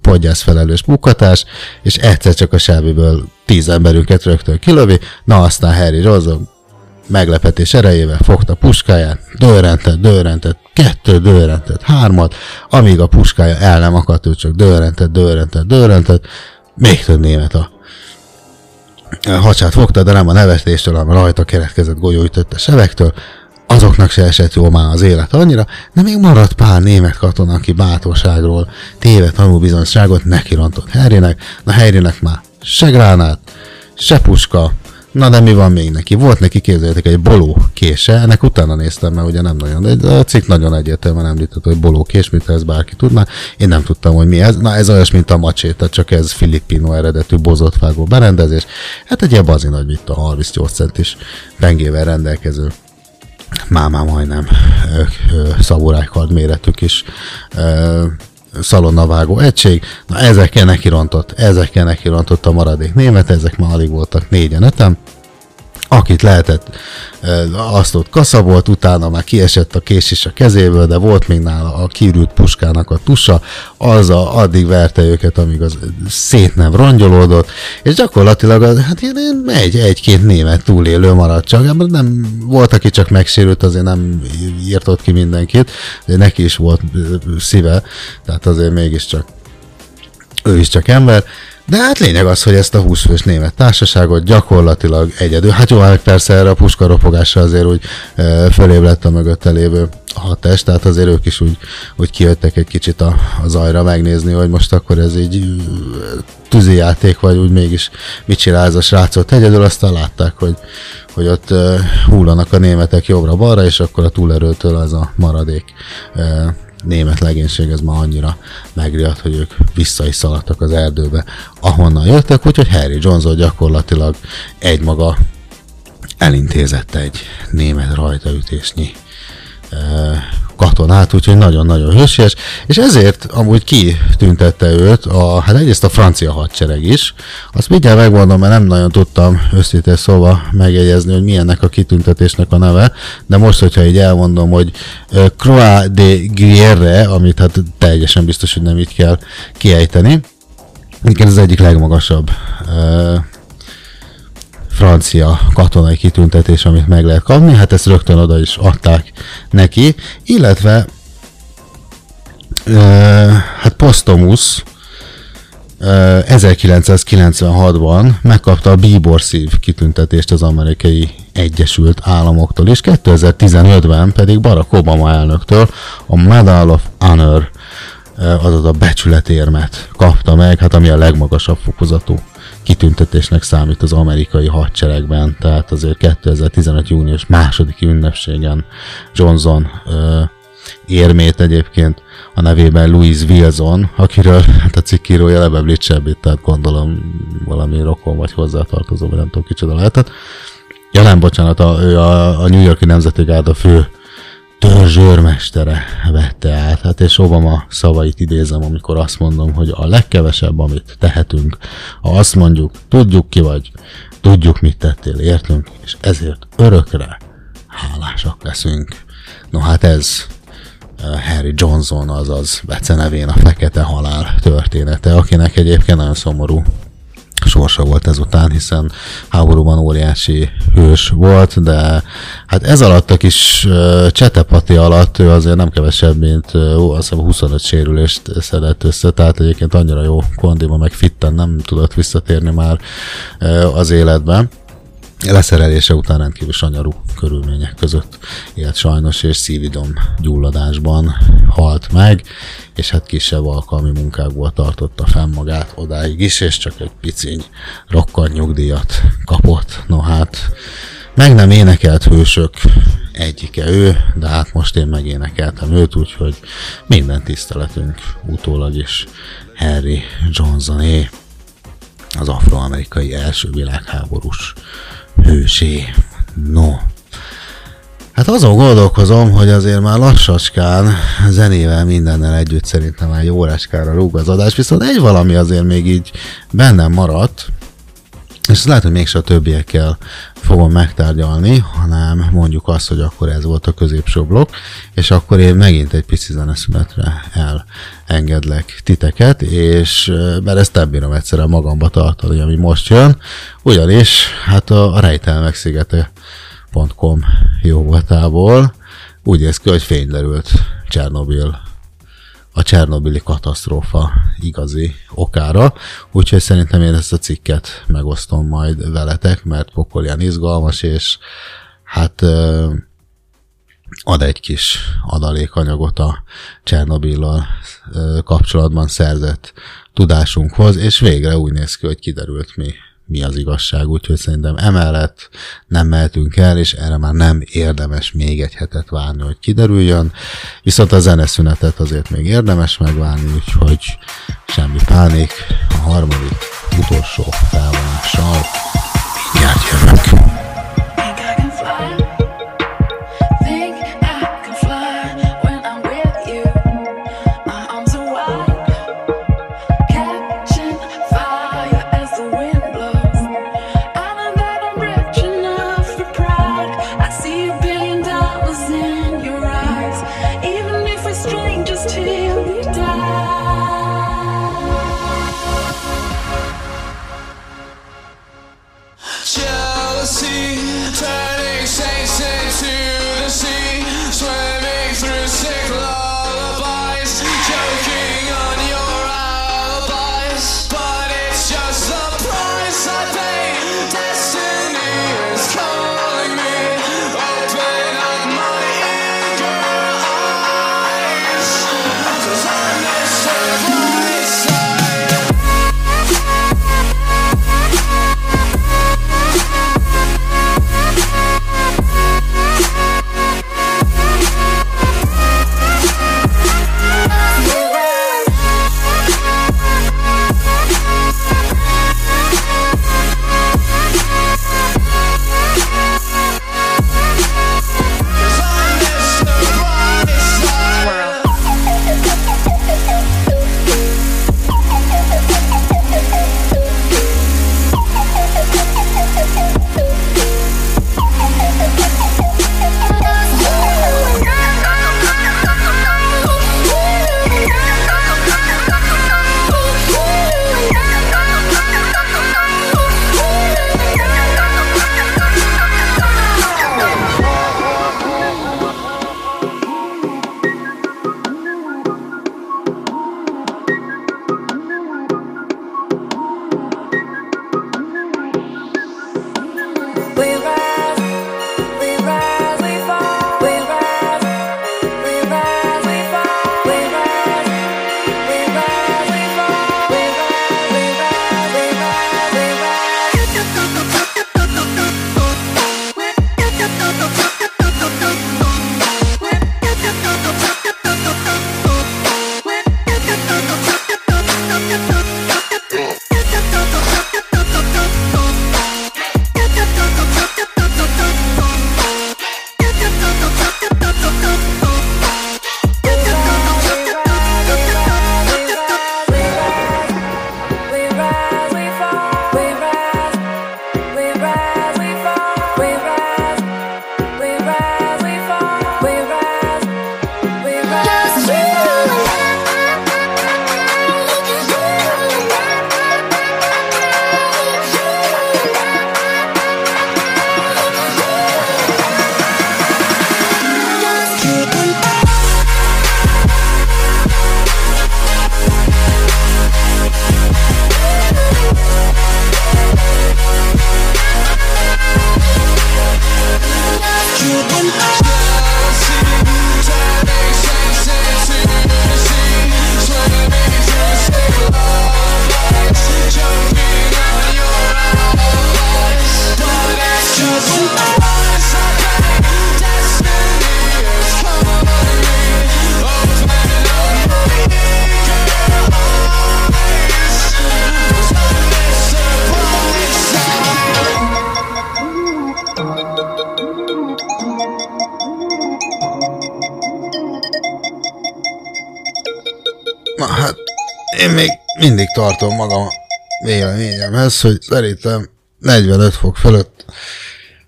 podgyász felelős munkatás, és egyszer csak a sáviből tíz emberünket rögtön kilövi, na aztán Harry Rosen meglepetés erejével fogta puskáját, dőrentett, dőrentett, kettő dőrentett, hármat, amíg a puskája el nem akadt, ő csak dőrentett, dőrentett, dőrentett, még több német a hacsát fogta, de nem a nevetéstől, hanem rajta keretkezett golyóütötte sevektől, azoknak se esett jó már az élet annyira, de még maradt pár német katona, aki bátorságról téve tanulbizonyságot neki rontott Harrynek, na Harrynek már se gránát, se puska, Na de mi van még neki? Volt neki, képzeljétek, egy boló kése, ennek utána néztem, mert ugye nem nagyon, de a cikk nagyon egyértelműen említett, hogy boló kés, mint ez bárki tudná. Én nem tudtam, hogy mi ez. Na ez olyas, mint a macséta, csak ez filippino eredetű bozottvágó berendezés. Hát egy ilyen bazi nagy, mint a 38 centis pengével rendelkező már, már majdnem szamurájkard méretű kis ö, szalonnavágó egység. Na ezekkel neki rontott, ezekkel neki rontott a maradék német, ezek már alig voltak négyen, öten akit lehetett, azt ott kaszabolt, utána már kiesett a kés is a kezéből, de volt még nála a kiürült puskának a tusa, az a, addig verte őket, amíg az szét nem rongyolódott, és gyakorlatilag az, hát ilyen egy, egy-két német túlélő maradt csak, nem volt, aki csak megsérült, azért nem írtott ki mindenkit, de neki is volt szíve, tehát azért mégiscsak ő is csak ember, de hát lényeg az, hogy ezt a 20 fős német társaságot gyakorlatilag egyedül, hát jó, hát persze erre a puskaropogásra azért úgy e, fölébb lett a mögötte lévő hatás, tehát azért ők is úgy, úgy kijöttek egy kicsit a, a zajra megnézni, hogy most akkor ez így tűzi játék, vagy úgy mégis mit csinál ez a srácot. Egyedül, aztán látták, hogy, hogy ott e, hullanak a németek jobbra-balra, és akkor a túlerőtől az a maradék e, német legénység ez ma annyira megriadt, hogy ők vissza is szaladtak az erdőbe, ahonnan jöttek, úgyhogy Harry Johnson gyakorlatilag egymaga elintézett egy német rajtaütésnyi katonát, úgyhogy nagyon-nagyon hősies, és ezért amúgy kitüntette őt, a, hát egyrészt a francia hadsereg is, azt mindjárt megmondom, mert nem nagyon tudtam őszintén szóval megjegyezni, hogy milyennek a kitüntetésnek a neve, de most, hogyha így elmondom, hogy Croix de Guerre, amit hát teljesen biztos, hogy nem így kell kiejteni, igen, ez egyik legmagasabb francia katonai kitüntetés, amit meg lehet kapni, hát ezt rögtön oda is adták neki, illetve uh, hát Postomus uh, 1996-ban megkapta a Bíbor szív kitüntetést az amerikai Egyesült Államoktól, és 2015-ben pedig Barack Obama elnöktől a Medal of Honor azaz a becsületérmet kapta meg, hát ami a legmagasabb fokozatú kitüntetésnek számít az amerikai hadseregben, tehát azért 2015. június második ünnepségen Johnson ö, érmét egyébként a nevében Louis Wilson, akiről hát a cikkírója lebeblit semmit, tehát gondolom valami rokon vagy hozzátartozó, vagy nem tudom kicsoda lehetett. Ja nem, bocsánat, a, ő a, a New Yorki Nemzeti Gárda fő törzsőrmestere vette át. Hát és Obama szavait idézem, amikor azt mondom, hogy a legkevesebb, amit tehetünk, ha azt mondjuk, tudjuk ki vagy, tudjuk mit tettél, értünk, és ezért örökre hálásak leszünk. No hát ez eh, Harry Johnson, azaz becenevén a Fekete Halál története, akinek egyébként nagyon szomorú sorsa volt ezután, hiszen háborúban óriási hős volt, de hát ez alatt a kis csetepati alatt ő azért nem kevesebb, mint ó, azt hiszem 25 sérülést szedett össze, tehát egyébként annyira jó kondima, meg fitten nem tudott visszatérni már az életben leszerelése után rendkívül sanyarú körülmények között élt sajnos, és szívidom gyulladásban halt meg, és hát kisebb alkalmi munkákból tartotta fenn magát odáig is, és csak egy piciny rokkant nyugdíjat kapott. No hát, meg nem énekelt hősök egyike ő, de hát most én megénekeltem őt, úgyhogy minden tiszteletünk utólag is Harry Johnsoné, az afroamerikai első világháborús hősé. No. Hát azon gondolkozom, hogy azért már lassacskán, zenével mindennel együtt szerintem már egy óráskára rúg az adás, viszont egy valami azért még így bennem maradt, és lehet, hogy mégse a többiekkel fogom megtárgyalni, hanem mondjuk azt, hogy akkor ez volt a középső blokk, és akkor én megint egy pici zeneszünetre elengedlek titeket, és mert ezt nem bírom egyszerűen magamba tartani, ami most jön, ugyanis hát a, a rejtelmek szigete.com jó voltából úgy néz ki, hogy fény derült Csernobil. A Csernobili katasztrófa igazi okára, úgyhogy szerintem én ezt a cikket megosztom majd veletek, mert pokolján izgalmas, és hát ad egy kis adalékanyagot a Csernobillal kapcsolatban szerzett tudásunkhoz, és végre úgy néz ki, hogy kiderült mi, mi az igazság, úgyhogy szerintem emellett nem mehetünk el, és erre már nem érdemes még egy hetet várni, hogy kiderüljön, viszont a zeneszünetet azért még érdemes megvárni, úgyhogy semmi pánik, a harmadik, utolsó felvonással mindjárt jövök. Én még mindig tartom magam a véleményemhez, hogy szerintem 45 fok fölött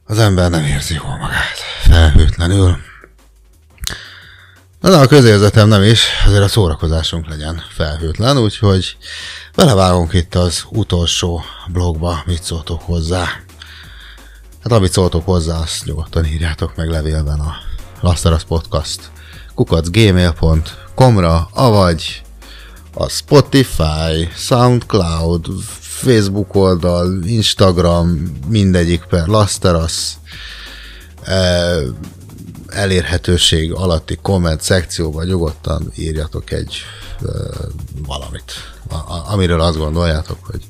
az ember nem érzi jól magát, felhőtlenül. Na, de a közérzetem nem is, azért a szórakozásunk legyen felhőtlen, úgyhogy belevágunk itt az utolsó blogba, mit szóltok hozzá. Hát amit szóltok hozzá, azt nyugodtan írjátok meg levélben a Lasteras Podcast kukacgmail.com-ra, avagy a Spotify, Soundcloud, Facebook oldal, Instagram, mindegyik per Lasteras e, elérhetőség alatti komment szekcióban nyugodtan írjatok egy e, valamit. amiről azt gondoljátok, hogy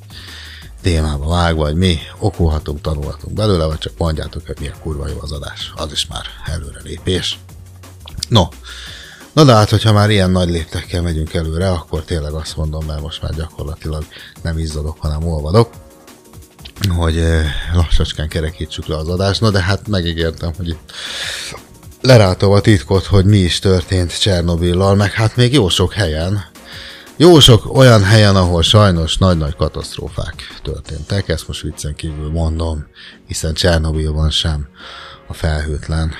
témába vág, vagy mi okulhatunk, tanulhatunk belőle, vagy csak mondjátok, hogy milyen kurva jó az adás. Az is már előrelépés. No, Na de hát, hogyha már ilyen nagy léptekkel megyünk előre, akkor tényleg azt mondom, mert most már gyakorlatilag nem izzadok, hanem olvadok, hogy eh, lassacskán kerekítsük le az adást. Na de hát megígértem, hogy itt lerátom a titkot, hogy mi is történt Csernobillal, meg hát még jó sok helyen. Jó sok olyan helyen, ahol sajnos nagy-nagy katasztrófák történtek, ezt most viccen kívül mondom, hiszen Csernobilban sem a felhőtlen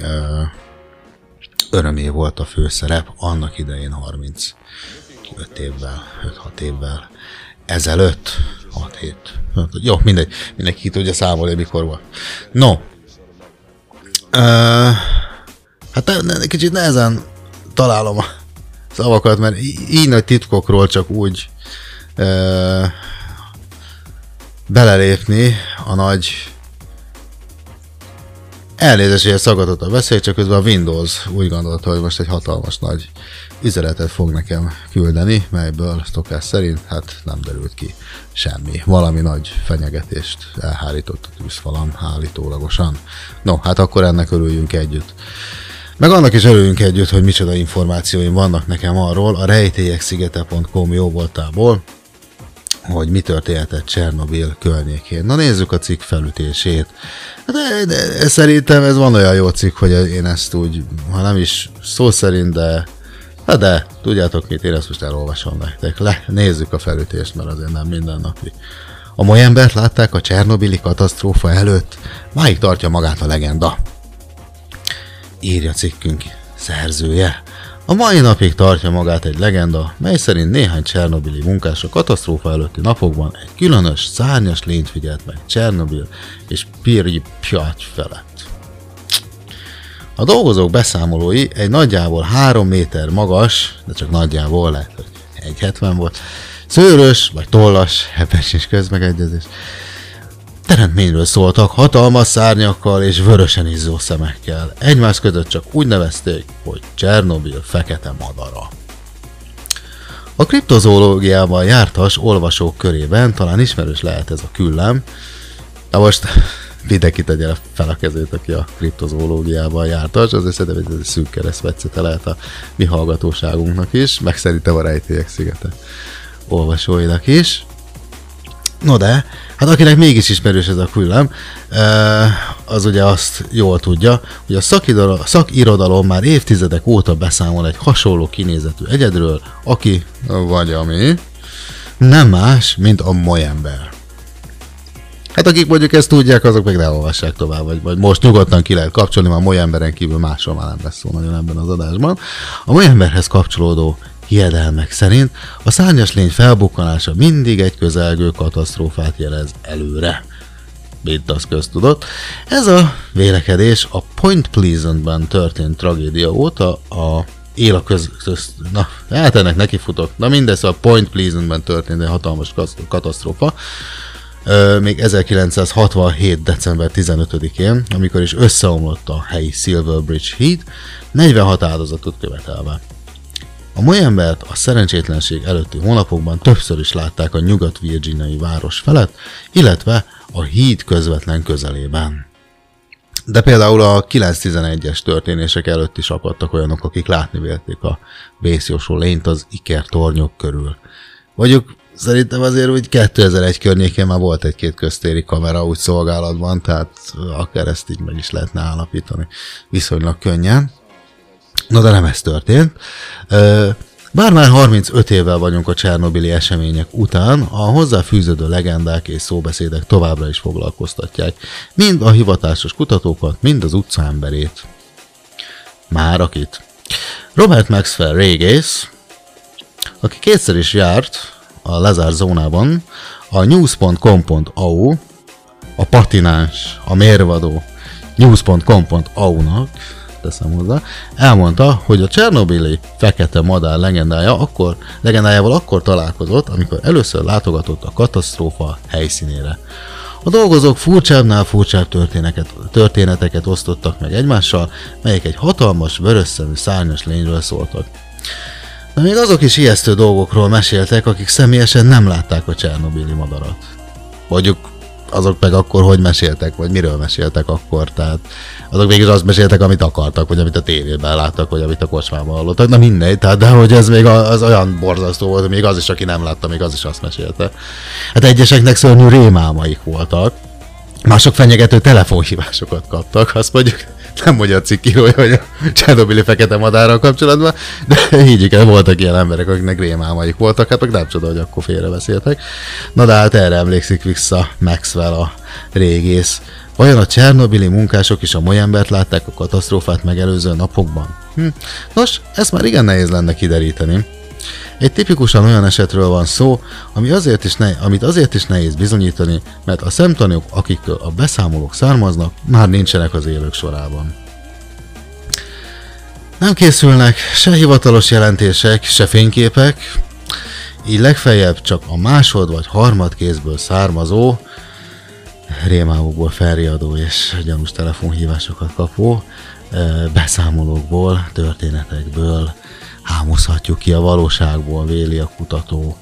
ö, örömé volt a főszerep annak idején 35 évvel, 5-6 évvel ezelőtt, 6 hét. Jó, mindegy, mindenki ki tudja számolni, mikor volt. No, uh, hát kicsit nehezen találom a szavakat, mert így nagy titkokról csak úgy uh, belelépni a nagy Elnézést, hogy szagatott a beszéd, csak közben a Windows úgy gondolta, hogy most egy hatalmas nagy üzenetet fog nekem küldeni, melyből szokás szerint hát nem derült ki semmi. Valami nagy fenyegetést elhárított a tűzfalam állítólagosan. No, hát akkor ennek örüljünk együtt. Meg annak is örüljünk együtt, hogy micsoda információim vannak nekem arról a rejtélyegszigete.com jó voltából, hogy mi történhetett Csernobil környékén. Na nézzük a cikk felütését. De, de, szerintem ez van olyan jó cikk, hogy én ezt úgy, ha nem is szó szerint, de Hát de, tudjátok mit, én ezt most elolvasom nektek. Le, nézzük a felütést, mert azért nem mindennapi. A mai embert látták a Csernobili katasztrófa előtt, máig tartja magát a legenda. Írja cikkünk szerzője. A mai napig tartja magát egy legenda, mely szerint néhány csernobili munkás a katasztrófa előtti napokban egy különös, szárnyas lényt figyelt meg Csernobil és Pripyat felett. A dolgozók beszámolói egy nagyjából 3 méter magas, de csak nagyjából lehet, hogy 1,70 volt, szőrös vagy tollas, ebben sincs közmegegyezés, teremtményről szóltak, hatalmas szárnyakkal és vörösen izzó szemekkel. Egymás között csak úgy nevezték, hogy Csernobil fekete madara. A kriptozoológiában jártas olvasók körében talán ismerős lehet ez a küllem. Na most mindenki tegye fel a kezét, aki a kriptozoológiában jártas, azért szerintem ez egy szűk keresztmetszete lehet a mi hallgatóságunknak is, meg szerintem a rejtélyek szigete olvasóinak is. No de, hát akinek mégis ismerős ez a küllem, az ugye azt jól tudja, hogy a szakirodalom, szakirodalom már évtizedek óta beszámol egy hasonló kinézetű egyedről, aki, vagy ami, nem más, mint a molyember. Hát akik mondjuk ezt tudják, azok meg ne olvassák tovább, vagy, vagy most nyugodtan ki lehet kapcsolni, a molyemberen kívül másról már nem lesz szó nagyon ebben az adásban. A molyemberhez kapcsolódó hiedelmek szerint a szárnyas lény felbukkanása mindig egy közelgő katasztrófát jelez előre. Mint az köztudott. Ez a vélekedés a Point Pleasantban történt tragédia óta a él a köz, köz na, hát ennek nekifutok. Na mindez a Point Pleasantben történt egy hatalmas katasztrófa, még 1967. december 15-én, amikor is összeomlott a helyi Silver Bridge híd, 46 áldozatot követelve. A molyembert a szerencsétlenség előtti hónapokban többször is látták a nyugat-virginiai város felett, illetve a híd közvetlen közelében. De például a 911-es történések előtt is akadtak olyanok, akik látni vélték a vészjósó lényt az Iker tornyok körül. Vagyok szerintem azért úgy 2001 környékén már volt egy-két köztéri kamera úgy szolgálatban, tehát akár ezt így meg is lehetne állapítani viszonylag könnyen. Na de nem ez történt. Bár már 35 évvel vagyunk a Csernobili események után, a hozzáfűződő legendák és szóbeszédek továbbra is foglalkoztatják, mind a hivatásos kutatókat, mind az utca emberét. Már akit. Robert Maxwell régész, aki kétszer is járt a lezárt zónában, a news.com.au, a patináns, a mérvadó news.com.au-nak teszem hozzá, elmondta, hogy a Csernobili fekete madár legendája akkor, legendájával akkor találkozott, amikor először látogatott a katasztrófa helyszínére. A dolgozók furcsábbnál furcsább történeteket, osztottak meg egymással, melyek egy hatalmas, vörösszemű szárnyas lényről szóltak. De még azok is ijesztő dolgokról meséltek, akik személyesen nem látták a Csernobili madarat. Mondjuk azok meg akkor hogy meséltek, vagy miről meséltek akkor, tehát azok végül azt meséltek, amit akartak, vagy amit a tévében láttak, vagy amit a kocsmában hallottak, na mindegy, tehát de hogy ez még az olyan borzasztó volt, hogy még az is, aki nem látta, még az is azt mesélte. Hát egyeseknek szörnyű rémálmaik voltak, mások fenyegető telefonhívásokat kaptak, azt mondjuk nem mondja a cikk írója, hogy a Csernobili fekete madárral kapcsolatban, de higgyük el, voltak ilyen emberek, akiknek rémálmaik voltak, hát meg nem csoda, hogy akkor félrebeszéltek. Na de hát erre emlékszik vissza Maxwell a régész. Vajon a Csernobili munkások is a molyembert látták a katasztrófát megelőző napokban? Hm. Nos, ezt már igen nehéz lenne kideríteni. Egy tipikusan olyan esetről van szó, ami azért is ne, amit azért is nehéz bizonyítani, mert a szemtanúk, akiktől a beszámolók származnak, már nincsenek az élők sorában. Nem készülnek se hivatalos jelentések, se fényképek, így legfeljebb csak a másod vagy harmad kézből származó, rémálmokból felriadó és gyanús telefonhívásokat kapó ö, beszámolókból, történetekből hámozhatjuk ki a valóságból, véli a kutató.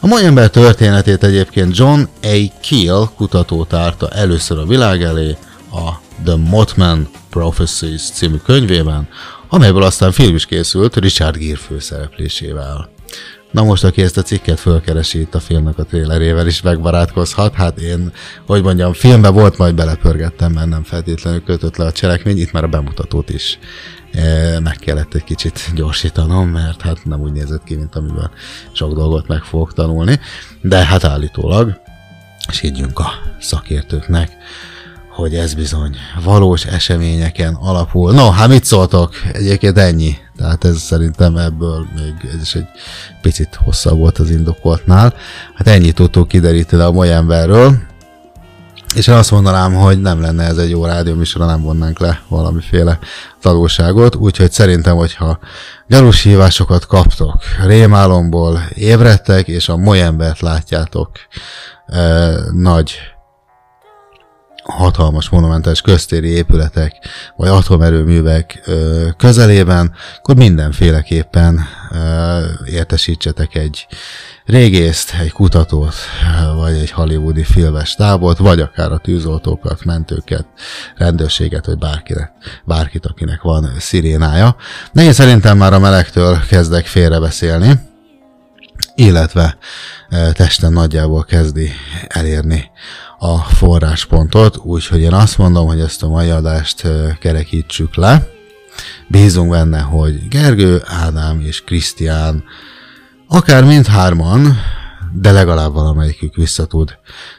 A mai ember történetét egyébként John A. Keel kutató tárta először a világ elé a The Mothman Prophecies című könyvében, amelyből aztán film is készült Richard Gere főszereplésével. Na most, aki ezt a cikket fölkeresi itt a filmnek a trélerével is megbarátkozhat, hát én, hogy mondjam, filmbe volt, majd belepörgettem, mert nem feltétlenül kötött le a cselekmény, itt már a bemutatót is meg kellett egy kicsit gyorsítanom, mert hát nem úgy nézett ki, mint amiben sok dolgot meg fogok tanulni, de hát állítólag, és higgyünk a szakértőknek, hogy ez bizony valós eseményeken alapul. No, hát mit szóltok? Egyébként ennyi. Tehát ez szerintem ebből még ez is egy picit hosszabb volt az indokoltnál. Hát ennyit tudtuk kideríteni a mai emberről. És én azt mondanám, hogy nem lenne ez egy jó rádióműsor, nem vonnánk le valamiféle tanulságot, úgyhogy szerintem, hogyha gyanús hívásokat kaptok, rémálomból ébredtek, és a molyembert látjátok eh, nagy hatalmas monumentális köztéri épületek, vagy atomerőművek ö, közelében, akkor mindenféleképpen ö, értesítsetek egy régészt, egy kutatót, vagy egy hollywoodi filmes tábot, vagy akár a tűzoltókat, mentőket, rendőrséget, vagy bárkinek, bárkit, akinek van szirénája. De én szerintem már a melegtől kezdek félrebeszélni, illetve ö, testem nagyjából kezdi elérni a forráspontot, úgyhogy én azt mondom, hogy ezt a mai adást ö, kerekítsük le. Bízunk benne, hogy Gergő, Ádám és Krisztián akár mindhárman, de legalább valamelyikük vissza tud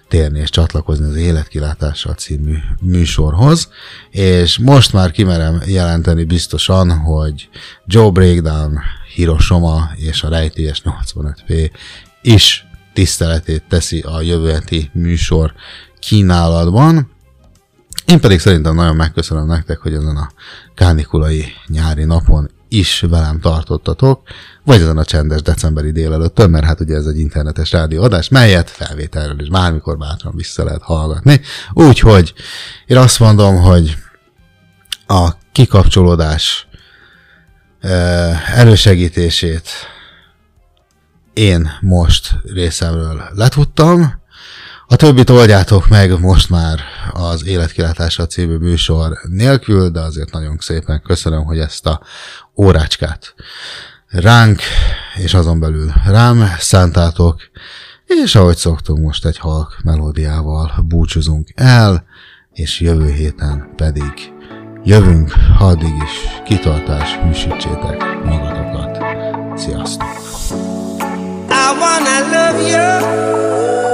térni és csatlakozni az Életkilátással című műsorhoz, és most már kimerem jelenteni biztosan, hogy Joe Breakdown, Hiroshima és a rejtélyes 85P is tiszteletét teszi a jövő műsor kínálatban. Én pedig szerintem nagyon megköszönöm nektek, hogy ezen a kánikulai nyári napon is velem tartottatok, vagy ezen a csendes decemberi délelőttön, mert hát ugye ez egy internetes rádióadás, melyet felvételről is bármikor bátran vissza lehet hallgatni. Úgyhogy én azt mondom, hogy a kikapcsolódás elősegítését én most részemről letudtam, a többit oldjátok meg most már az Életkilátása című műsor nélkül, de azért nagyon szépen köszönöm, hogy ezt a órácskát ránk, és azon belül rám szántátok, és ahogy szoktunk, most egy halk melódiával búcsúzunk el, és jövő héten pedig jövünk, addig is kitartás, műsítsétek magatokat. Sziasztok! I wanna love you